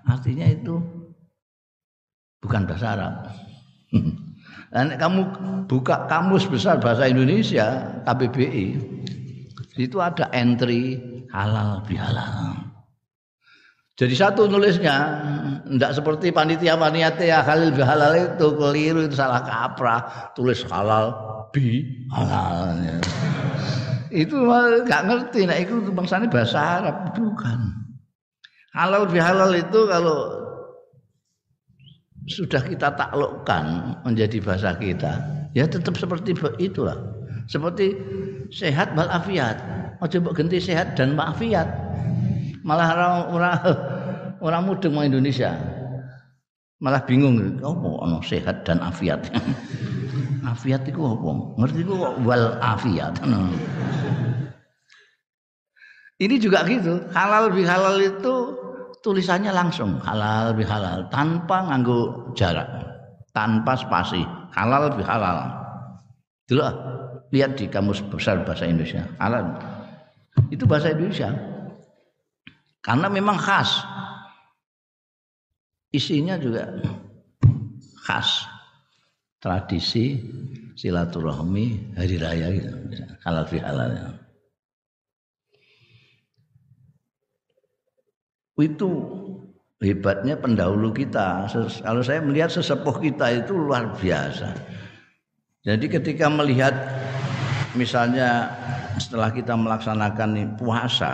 Artinya itu bukan bahasa Arab. Dan kamu buka kamus besar bahasa Indonesia KBBI itu ada entry halal bihalal. Jadi satu nulisnya tidak seperti panitia panitia halal bihalal itu keliru itu salah kaprah tulis halal bi halal. Itu nggak ngerti, nah itu bangsanya bahasa Arab bukan. Halal bihalal itu kalau sudah kita taklukkan menjadi bahasa kita, ya tetap seperti itulah. Seperti sehat walafiat. Oh coba ganti sehat dan walafiat. Malah orang orang orang mudeng mau Indonesia. Malah bingung, oh ono sehat dan afiat. afiat itu apa? Ngerti itu wal afiat. Ini juga gitu. Halal bihalal itu tulisannya langsung halal bihalal tanpa nganggo jarak tanpa spasi halal bihalal dulu lihat di kamus besar bahasa Indonesia halal itu bahasa Indonesia karena memang khas isinya juga khas tradisi silaturahmi hari raya gitu halal bihalal itu hebatnya pendahulu kita. Kalau saya melihat sesepuh kita itu luar biasa. Jadi ketika melihat misalnya setelah kita melaksanakan puasa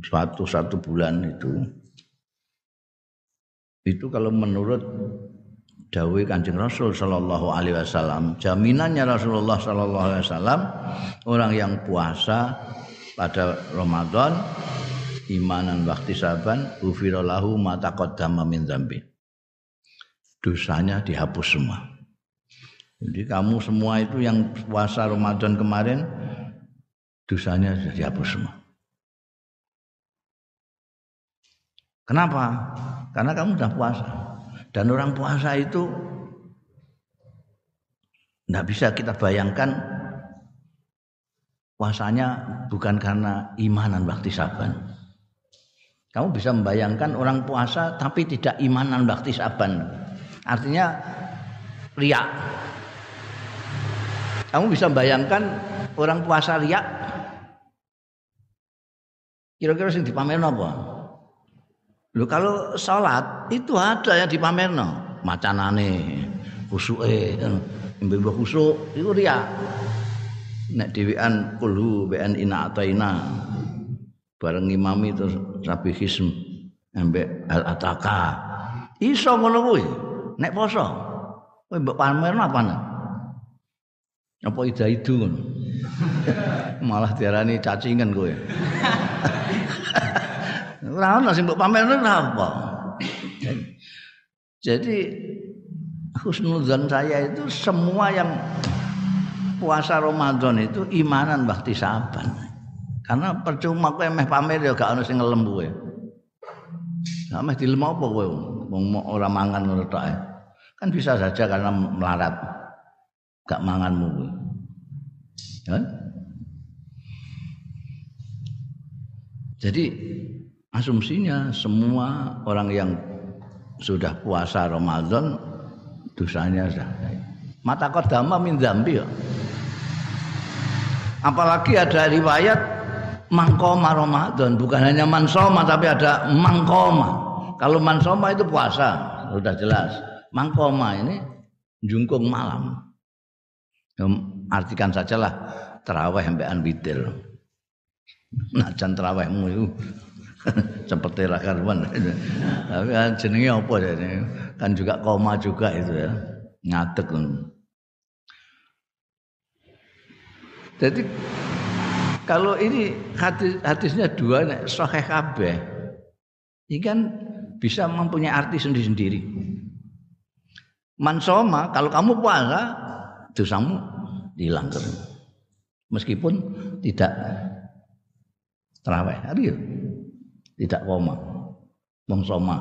suatu satu bulan itu itu kalau menurut Dawe Kanjeng Rasul Shallallahu Alaihi Wasallam jaminannya Rasulullah Shallallahu Alaihi Wasallam orang yang puasa pada Ramadan imanan waktu saban ufiralahu mata qaddama min zambi dosanya dihapus semua. Jadi kamu semua itu yang puasa Ramadan kemarin dosanya sudah dihapus semua kenapa karena kamu sudah puasa dan orang puasa itu tidak bisa kita bayangkan puasanya bukan karena imanan waktu saban kamu bisa membayangkan orang puasa tapi tidak imanan bakti saban. Artinya riak. Kamu bisa membayangkan orang puasa riak. Kira-kira sing dipamerno apa? Lho kalau sholat itu ada yang dipamerno, macanane, khusuke, mbembah khusuk itu riak. Nek dhewean kulhu bean ina ataina. Bareng imami terus hism ambek al ataka iso ngono kuwi nek poso. Kowe mbok pamerno apa apa ida itu ngono? Malah diarani cacingan kowe ora ono sing mbok pamerno apa jadi husnuzan saya itu semua yang puasa Ramadan itu imanan bakti saban karena percuma kowe meh pamer ya gak ono sing ngelem kowe. Nah, meh dilem apa kowe wong ora mangan ngono tok Kan bisa saja karena melarat. Gak manganmu kowe. Ya? Jadi asumsinya semua orang yang sudah puasa Ramadan dosanya sudah mata kodama min zambi ya. Apalagi ada riwayat mangkoma Ramadan. Bukan hanya mansoma tapi ada mangkoma. Kalau mansoma itu puasa sudah jelas. Mangkoma ini jungkung malam. Artikan sajalah terawih sampai witir. Najan terawihmu itu seperti rakarwan tapi kan jenenge apa ya kan juga koma juga itu ya. Ngadeg jadi kalau ini hadis, hadisnya dua nek sahih kabeh. Ini kan bisa mempunyai arti sendiri-sendiri. Mansoma kalau kamu puasa dosamu hilang. Meskipun tidak terawih. Hari tidak koma. Wong soma.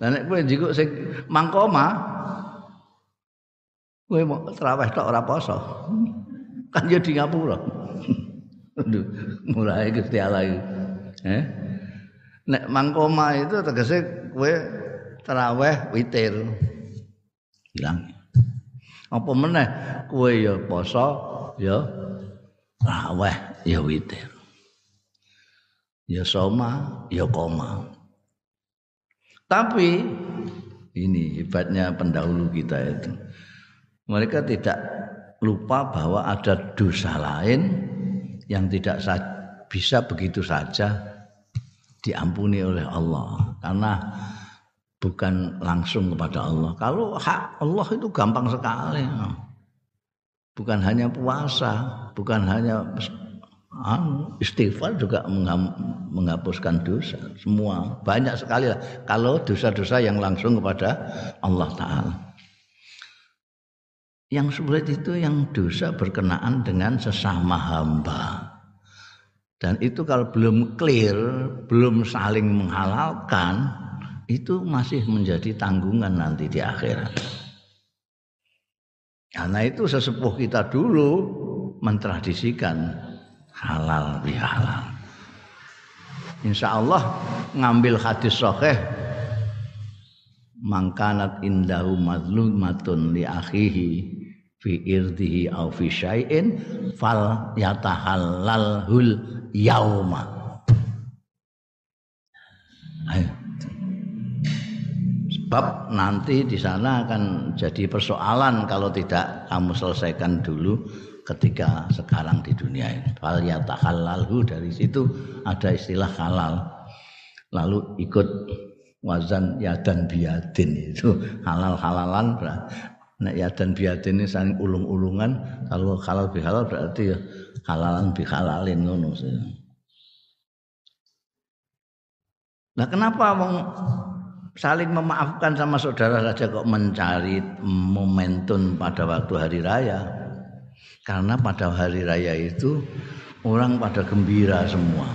Lah nek kowe njiko sing mangkoma kowe mau terawih tok ora poso. Kan ya di ngapura. Mulai Gusti Allah eh? Nek mangkoma itu tegese kowe terawih witir. Hilang. Apa meneh? Kowe ya poso ya terawih ya witir ya soma ya koma tapi ini hebatnya pendahulu kita itu mereka tidak lupa bahwa ada dosa lain yang tidak bisa begitu saja diampuni oleh Allah karena bukan langsung kepada Allah. Kalau hak Allah itu gampang sekali. Bukan hanya puasa, bukan hanya istighfar juga menghapuskan dosa. Semua banyak sekali lah. Kalau dosa-dosa yang langsung kepada Allah Taala. Yang sulit itu yang dosa berkenaan dengan sesama hamba. Dan itu kalau belum clear, belum saling menghalalkan, itu masih menjadi tanggungan nanti di akhirat. Karena itu sesepuh kita dulu mentradisikan halal bihalal. Insya Allah ngambil hadis sahih. Mangkanat indahu madlumatun li akhihi fi irdihi au fi syai'in fal yatahallalhul yauma. Sebab nanti di sana akan jadi persoalan kalau tidak kamu selesaikan dulu ketika sekarang di dunia ini. Fal yatahallalhu dari situ ada istilah halal. Lalu ikut wazan yadan biadin itu halal halalan Nek ya dan biadin ini saling ulung-ulungan, kalau halal bihalal berarti ya halalan bihalalin ngono. Nah kenapa wong saling memaafkan sama saudara saja kok mencari momentum pada waktu hari raya? Karena pada hari raya itu orang pada gembira semua.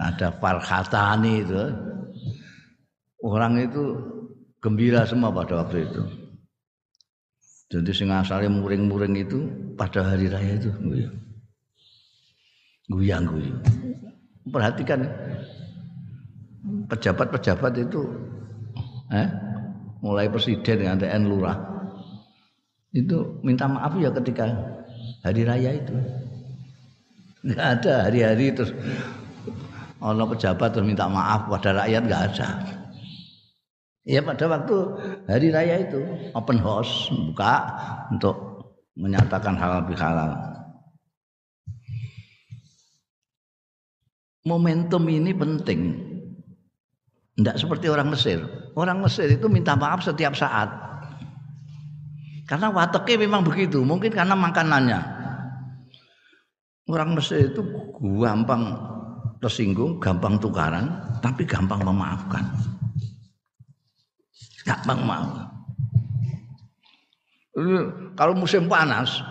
Ada farhatani itu. Orang itu gembira semua pada waktu itu. Jadi sing asalnya muring-muring itu pada hari raya itu guyang. Guyang. Perhatikan pejabat-pejabat itu eh, mulai presiden dengan TN lurah itu minta maaf ya ketika hari raya itu. Enggak ada hari-hari terus Allah pejabat terus minta maaf pada rakyat enggak ada. Ya pada waktu hari raya itu open house buka untuk menyatakan halal bihalal. Momentum ini penting. Tidak seperti orang Mesir. Orang Mesir itu minta maaf setiap saat. Karena wataknya memang begitu. Mungkin karena makanannya. Orang Mesir itu gampang tersinggung, gampang tukaran, tapi gampang memaafkan. Gampang mau. Kalau musim panas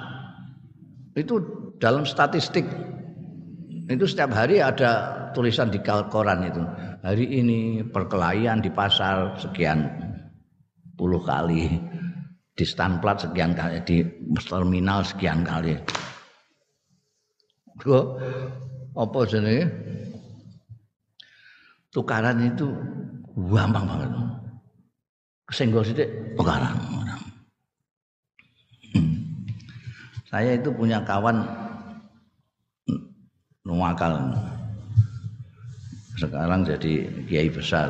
itu dalam statistik itu setiap hari ada tulisan di koran itu. Hari ini perkelahian di pasar sekian puluh kali, di stanplat sekian kali, di terminal sekian kali. Kok apa jenenge? Tukaran itu gampang banget kesenggol sithik. Hmm. Saya itu punya kawan nuwakal. Sekarang jadi kiai besar.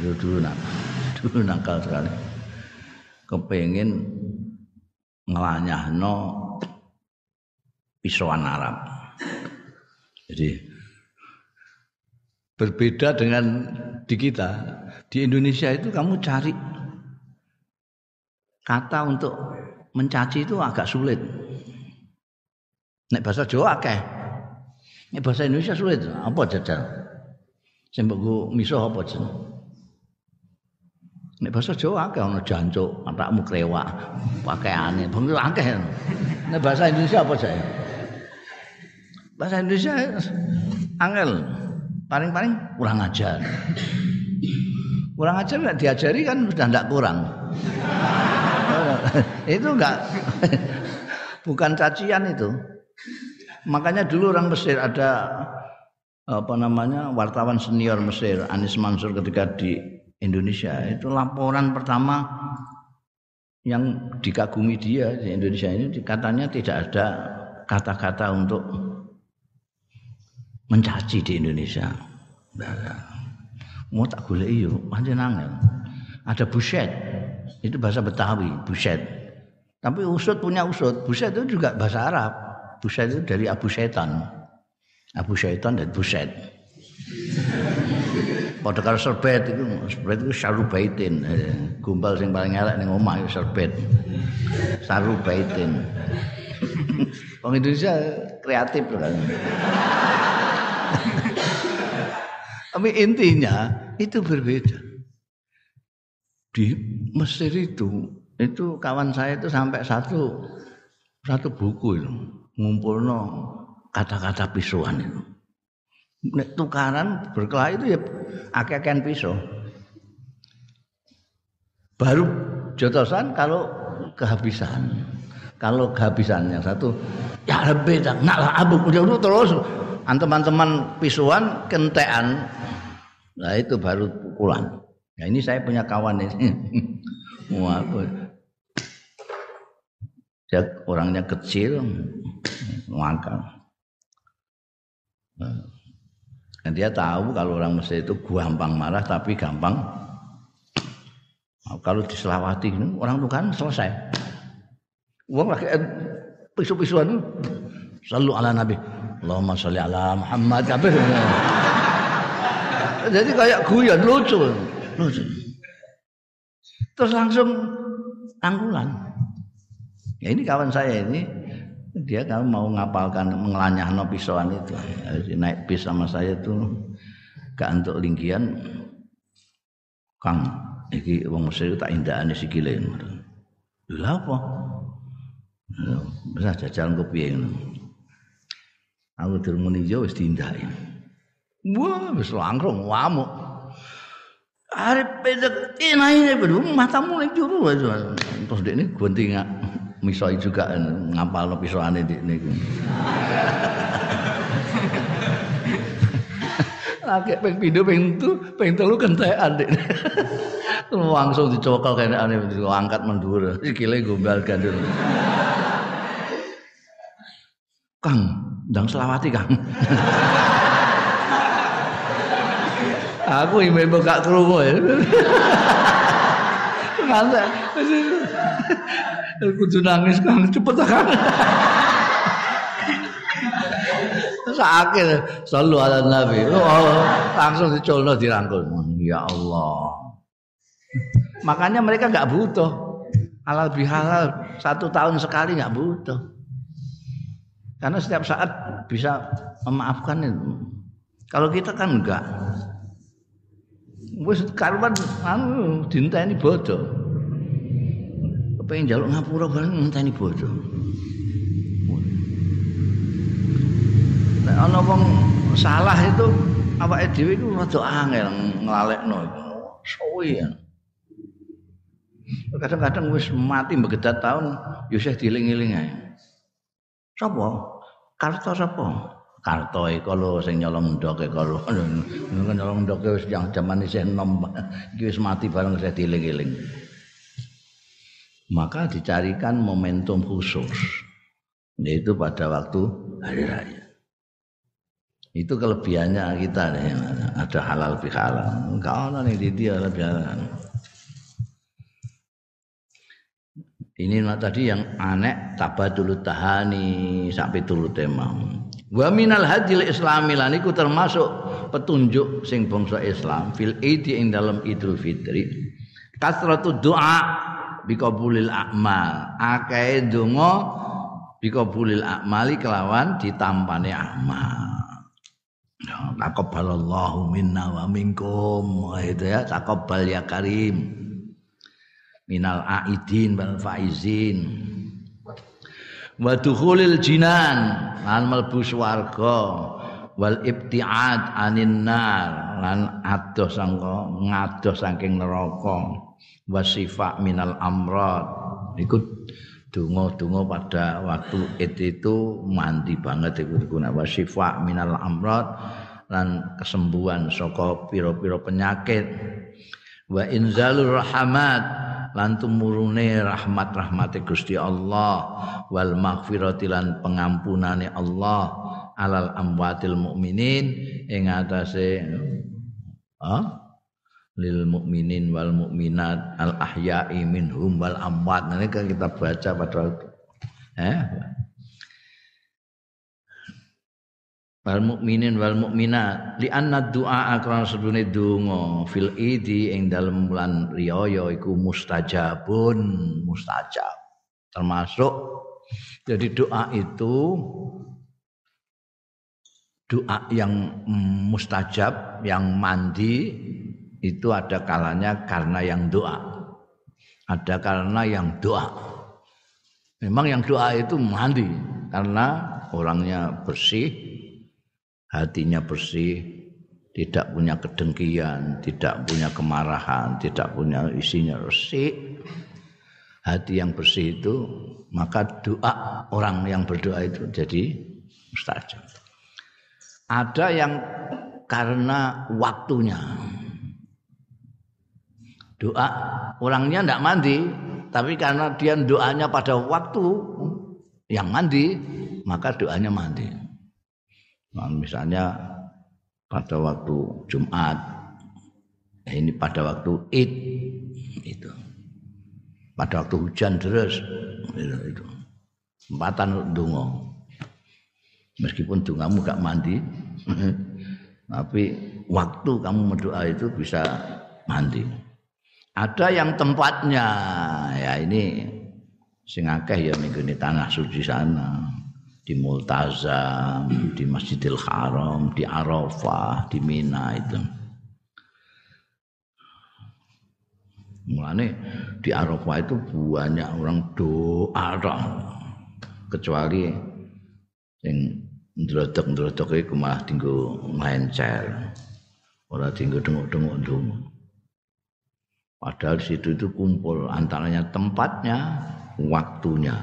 Dulu dulu nakal, dulu nakal sekali. Kepengen ngelanyahno pisauan Arab. Jadi berbeda dengan di kita di Indonesia itu kamu cari kata untuk mencaci itu agak sulit. Nek bahasa Jawa akeh. Nek bahasa Indonesia sulit. Apa jajal? Sing mbok miso apa jeneng? Nek bahasa Jawa akeh ana jancuk, matakmu krewak, pakaiane, bang akeh. Nek bahasa Indonesia apa saya? Bahasa Indonesia angel. Paling-paling kurang ajar. Kurang ajar nggak diajari kan sudah tidak kurang. itu enggak bukan cacian itu. Makanya dulu orang Mesir ada apa namanya wartawan senior Mesir Anis Mansur ketika di Indonesia itu laporan pertama yang dikagumi dia di Indonesia ini katanya tidak ada kata-kata untuk mencaci di Indonesia. Mau tak boleh iyo, pancen angel. Ada buset, itu bahasa Betawi, buset. Tapi usut punya usut, buset itu juga bahasa Arab. Buset itu dari Abu Setan. Abu Setan dan buset. Pada karo serbet itu, serbet itu sarubaitin. Gumbal sing paling elek ning omah itu serbet. Sarubaitin. Orang Indonesia kreatif kan. Tapi intinya itu berbeda. Di Mesir itu, itu kawan saya itu sampai satu satu buku itu ngumpulno kata-kata pisuan itu. Tukaran berkelahi itu ya akeh-akehan pisau. Baru jotosan kalau kehabisan. Kalau kehabisan yang satu ya lebih nak lah abu udah terus. Teman-teman pisuan kentean. Nah itu baru pukulan. Ya ini saya punya kawan ini. Wah dia orangnya kecil ngangkang dan dia tahu kalau orang Mesir itu gampang marah tapi gampang kalau diselawati orang itu kan selesai uang lagi pisu-pisuan selalu ala nabi Allahumma sholli ala Muhammad. Jadi kayak guyon lucu. Lucu. Terus langsung angkulan. Ya ini kawan saya ini dia kalau mau ngapalkan mengelanyah no pisauan itu naik bis sama saya tuh gak untuk linggian. Kang iki wong Mesir tak indahane sikile. Lha apa? Bisa jajal kopi Aku dirmuni yo wis diindai. Wah, wis langsung ngamuk. Arep pedek ini bedu matamu ning juru terus dek ini gunting misoi juga ngapal no pisoane dek niku. Lagi ping pindho ping tu, ping telu kentekan dek. Langsung dicokal kene ane angkat mendur. Sikile gombal gandul. Kang, ndang selawati Kang. Aku ibu-ibu gak krungu ya. Masa kudu nangis Kang, cepet Kang. Sakit, selalu ala Nabi. Oh, langsung dicolno dirangkul. Ya Allah. Makanya mereka nggak butuh halal bihalal satu tahun sekali nggak butuh. Karena setiap saat bisa memaafkan itu. Kalau kita kan enggak. Wis karuan anu ini bodoh. Kepengen jaluk ngapura bareng ini bodoh. Nek ana wong salah itu awake dhewe iku rada angel nglalekno iku. Suwi ya. Kadang-kadang wis mati begedat tahun yo ya isih dieling-eling ae. Sapa? Karto sapa? Karto iku lho sing nyolong ndoke kalau nyolong ndoke wis jaman isih enom iki wis mati bareng saya dieling-eling. Maka dicarikan momentum khusus yaitu pada waktu hari raya. Itu kelebihannya kita nih, ada halal bihalal. Enggak ada nih di dia lebih halal. Ini tadi yang aneh tabadul tahani sampai tulu temam. Wa minal hadil islami lan iku termasuk petunjuk sing bangsa Islam fil idi ing dalam Idul Fitri. Kasratu doa bikabulil a'mal. Akeh donga bikabulil a'mali kelawan ditampane amal. Ya, taqabbalallahu minna wa minkum. Itu ya, taqabbal ya karim. minal aidin wal faizin wa dukhulil jinan lan mlebu swarga wal ibtiad anin nar lan adoh sangka ngadoh saking neraka wasifa minal amrad. Iku donga-donga pada waktu itu, itu mandi banget iku iku wasifa minal amrad lan kesembuhan saka pira-pira penyakit. Wa inzalur rahmat lan tumurune rahmat-rahmate Gusti Allah wal maghfirati lan Allah alal amwatil mukminin ing atase ha lil mukminin wal mukminat al ahya'i minhum wal amwat. Nanti kan kita baca pada waktu eh wal mukminin wal mukminat li anna du'a akran sedune donga fil idi ing dalem bulan riyaya iku mustajabun mustajab. Termasuk jadi doa itu doa yang mustajab yang mandi itu ada kalanya karena yang doa ada karena yang doa memang yang doa itu mandi karena orangnya bersih hatinya bersih, tidak punya kedengkian, tidak punya kemarahan, tidak punya isinya resik. Hati yang bersih itu maka doa orang yang berdoa itu jadi mustajab. Ada yang karena waktunya. Doa orangnya tidak mandi, tapi karena dia doanya pada waktu yang mandi, maka doanya mandi. Nah, misalnya pada waktu Jumat, ini pada waktu Id itu. Pada waktu hujan deras itu, itu. Empatan dungo. Meskipun dungamu gak mandi, tapi waktu kamu berdoa itu bisa mandi. Ada yang tempatnya, ya ini sing akeh ya minggu ini tanah suci sana di Multazam, di Masjidil Haram, di Arafah, di Mina itu. Mulane di Arafah itu banyak orang doa kecuali yang ndrodok-ndrodok iku malah tinggal ngencer. Ora tinggal denguk-denguk ndonga. Padahal situ itu kumpul antaranya tempatnya, waktunya.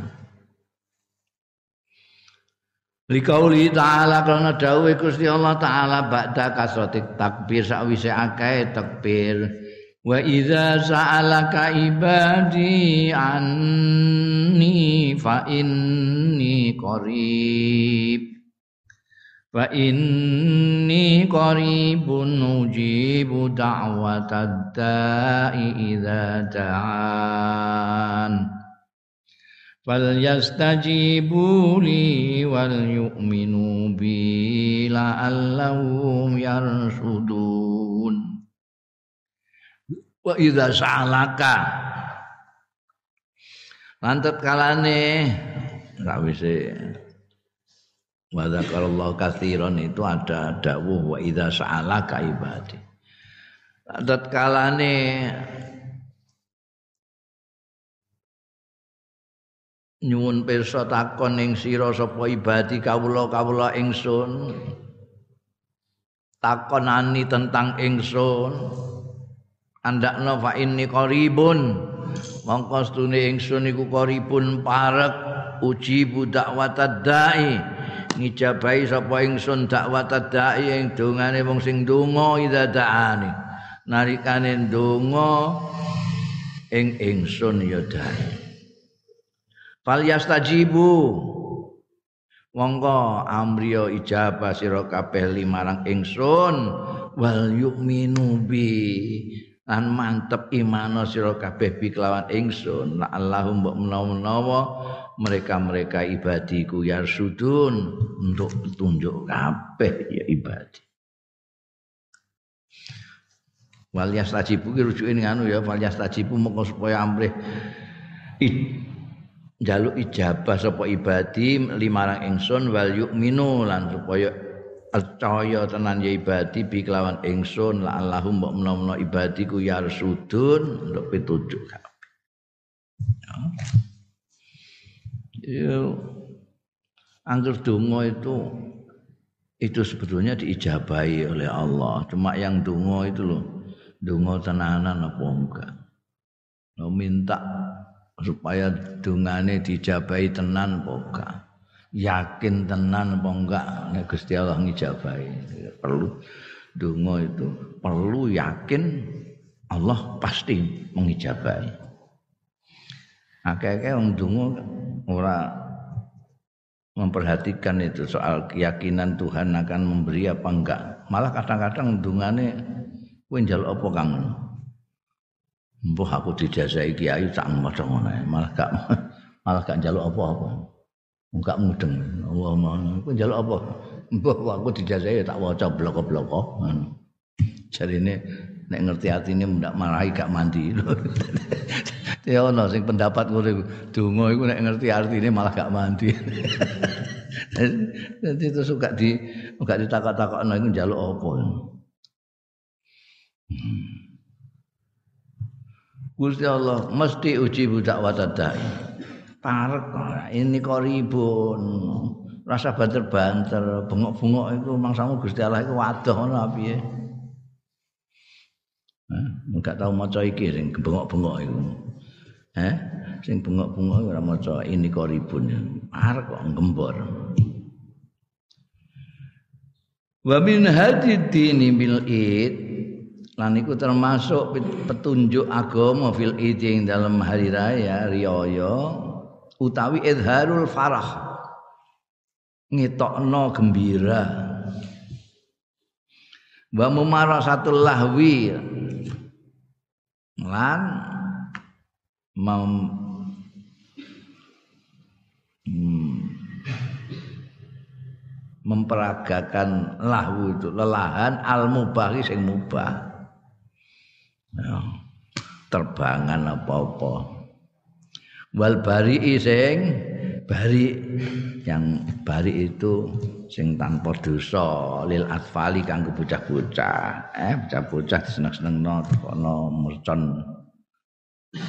Likauli ta'ala karena dawuh Gusti Allah taala ba'da kasratik takbir sakwise akeh takbir wa idza sa'alaka ibadi anni fa inni qarib fa inni qaribun ujibu da'watad da'i idza da'an falyastajibu li wal yu'minu bi la'allahum yarsudun wa idza sa'alaka. Lantet kalane wa dzakarallahu katsiran itu ada dawuh wa idza sa'alaka ibadi lantet kalane nyuwun pirsa takon ing sira sapa ibadi kawula-kawula ingsun takonani tentang ingsun andakna fa inni qaribun mongko stune ingsun iku qaribun parek uji budak watadai ngijabahi sapa ingsun dakwatad dai ing dongane wong sing donga ida daane narikane donga ing ingsun ya dai. Falyastajibu monggo amriyo ijabah sira kabeh limarang ingsun. Wal yu'minu bi. Lan mantep imano sira kabeh bi kelawan ingsun. La Allahum mbok menawa-menawa mereka-mereka ibadiku ya sudun untuk petunjuk kabeh ya ibadi. Wal yastajibu ki rujuke anu ya wal yastajibu monggo supaya amrih jaluk ijabah sapa ibadi limarang ingsun wal yu'minu lan supaya percaya tenan ya ibadi bi kelawan ingsun la Allahum mbok menawa ibadi ku yarsudun untuk pitujuk kabeh. Ya, angger donga itu itu sebetulnya diijabahi oleh Allah. Cuma yang donga itu loh, donga tenanan apa enggak. Lo minta supaya dungane dijabahi tenan apa enggak. Yakin tenan apa enggak nek Gusti Allah ngijabahi. Perlu donga itu perlu yakin Allah pasti mengijabahi. Akeh-akeh wong donga ora memperhatikan itu soal keyakinan Tuhan akan memberi apa enggak. Malah kadang-kadang dungane kowe njaluk apa Kang? Mbah aku dijazai kiai tak maca ngono malah gak malah gak njaluk apa-apa. Enggak mudeng. Allah kowe njaluk apa? Mbah aku dijazai tak waca bloko-bloko. Jadi ini nek ngerti atine ndak marahi gak mandi. Ya ono sing pendapat ngono donga iku nek ngerti artine malah gak mandi. Jadi itu suka di gak ditakok-takokno iku njaluk apa. Hmm. Gusti Allah mesti uji budak watadai. Parek ini koribun. Rasa banter-banter, bengok-bengok itu mangsamu Gusti Allah iku wadoh ngono piye. Enggak tahu maca iki sing bengok-bengok iku. Eh, sing bengok-bengok ora maca ini koribun. Arek kok gembor. Wa min hadidini bil id lan iku termasuk petunjuk agama fil id ing dalam hari raya riyaya utawi idharul farah ngetokno gembira wa mumarasatul lahwi. Lan mem, hmm, memperagakan lahu itu lelahan al mubahi sing mubah. Ya, terbangan apa-apa. Wal bari sing bari yang bari itu sing tanpa dosa lil atfali kanggo bocah-bocah. Eh bocah-bocah seneng-senengno kono mercon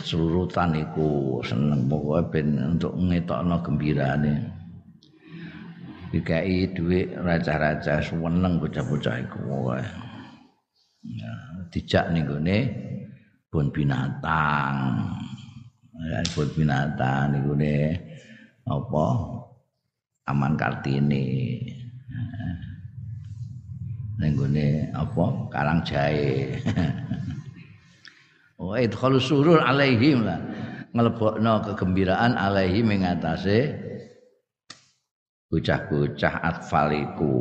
surutan iku seneng. Pokoke ben untuk ngetokno gembirane. Dikai dhuwit raja-raja seneng bocah-bocah iku wae ya dijak ning gone bon binatang. Ya bon binatang niku ne apa? Aman kartini. Ning gone apa? Karang jahe wa idkhalu surur alaihim lah nglebokno kegembiraan alaihim ing atase bocah-bocah atfaliku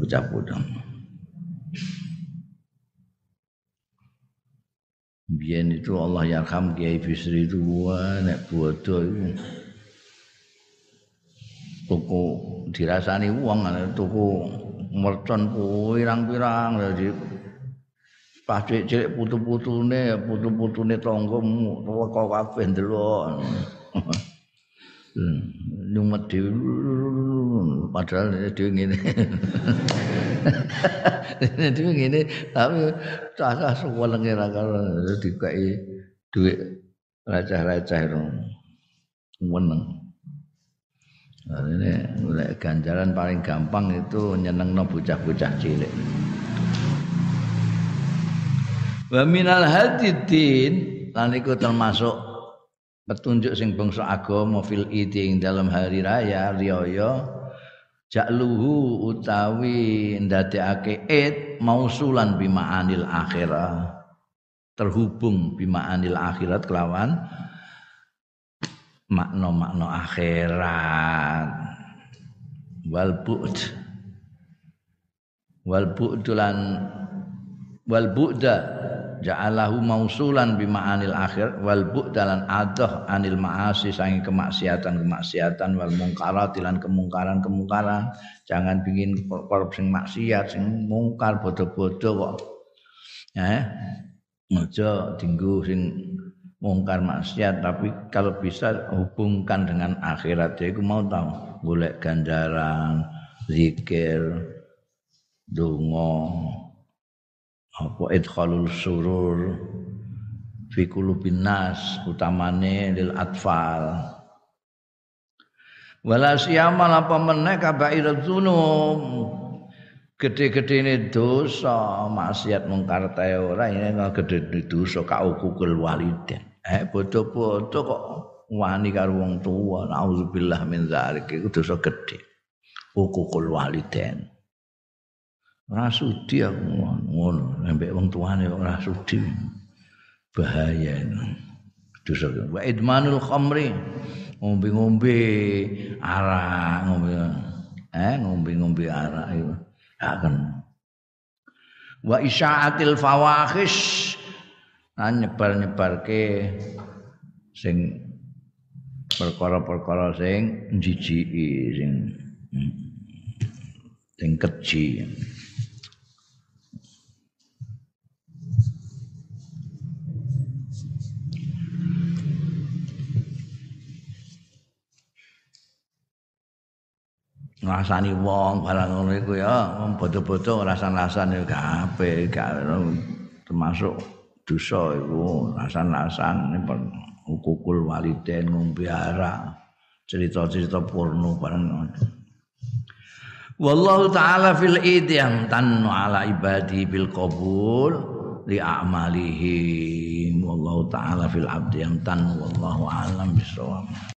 bocah-bocah Biyen itu Allah yarham Kiai Bisri itu wah nek bodoh itu tuku dirasani uang tuku mercon pirang-pirang. Jadi pas cilik putu-putune putu-putune tanggamu teko kabeh ndelok. Nyumet dhewe padahal dhewe ngene. Dhewe ngene tapi cah suwelenge ra karo dikai dhuwit receh-receh meneng ini ganjaran paling gampang itu nyenengno bocah-bocah cilik. Wa minal hadidin lan iku termasuk petunjuk sing bangsa agama fil ing dalam hari raya riyaya ja'luhu utawi ndadekake id mausulan bima'anil akhirah. Terhubung bima'anil akhirat kelawan makna-makna akhirat. Wal bu'd. Wal bu'dulan wal bu'da ja'alahu mausulan bima'anil akhir wal bu'dalan adoh anil ma'asi sangi kemaksiatan-kemaksiatan wal mungkarat lan kemungkaran-kemungkaran. Jangan bikin korup sing maksiat sing mungkar bodoh-bodoh kok. Eh aja dinggo sing mungkar maksiat tapi kalau bisa hubungkan dengan akhirat. Ya mau tahu golek ganjaran zikir donga apa idkhalul surur fi qulubin nas utamane lil atfal. Wala siyama apa meneh kabairat dzunub. Gede-gedene dosa maksiat mungkar tae ora ini gede dosa kaukul waliden eh bodoh-bodoh kok wani karo wong tuwa nauzubillah min zalik. Iku dosa gedhe. Ukukul waliden ora sudi aku ngono. Nek wong tuane ora sudi. Bahaya dosa wa idmanul khamri. Ngombe-ngombe arak ngombe eh ngombe-ngombe arak itu akan wa isyaatil fawahish nyebar-nyebarke sing perkara-perkara sing njijiki sing sing keji. Ngrasani wong barang ngono iku ya bodo-bodo rasan-rasan ya kabeh termasuk dosa iku rasan-rasan hukukul waliden ngombe cerita-cerita porno barang Wallahu taala fil idiyam tanu ala ibadi bil qabul li a'malihi. Wallahu taala fil abdi yang tan wallahu alam bisawab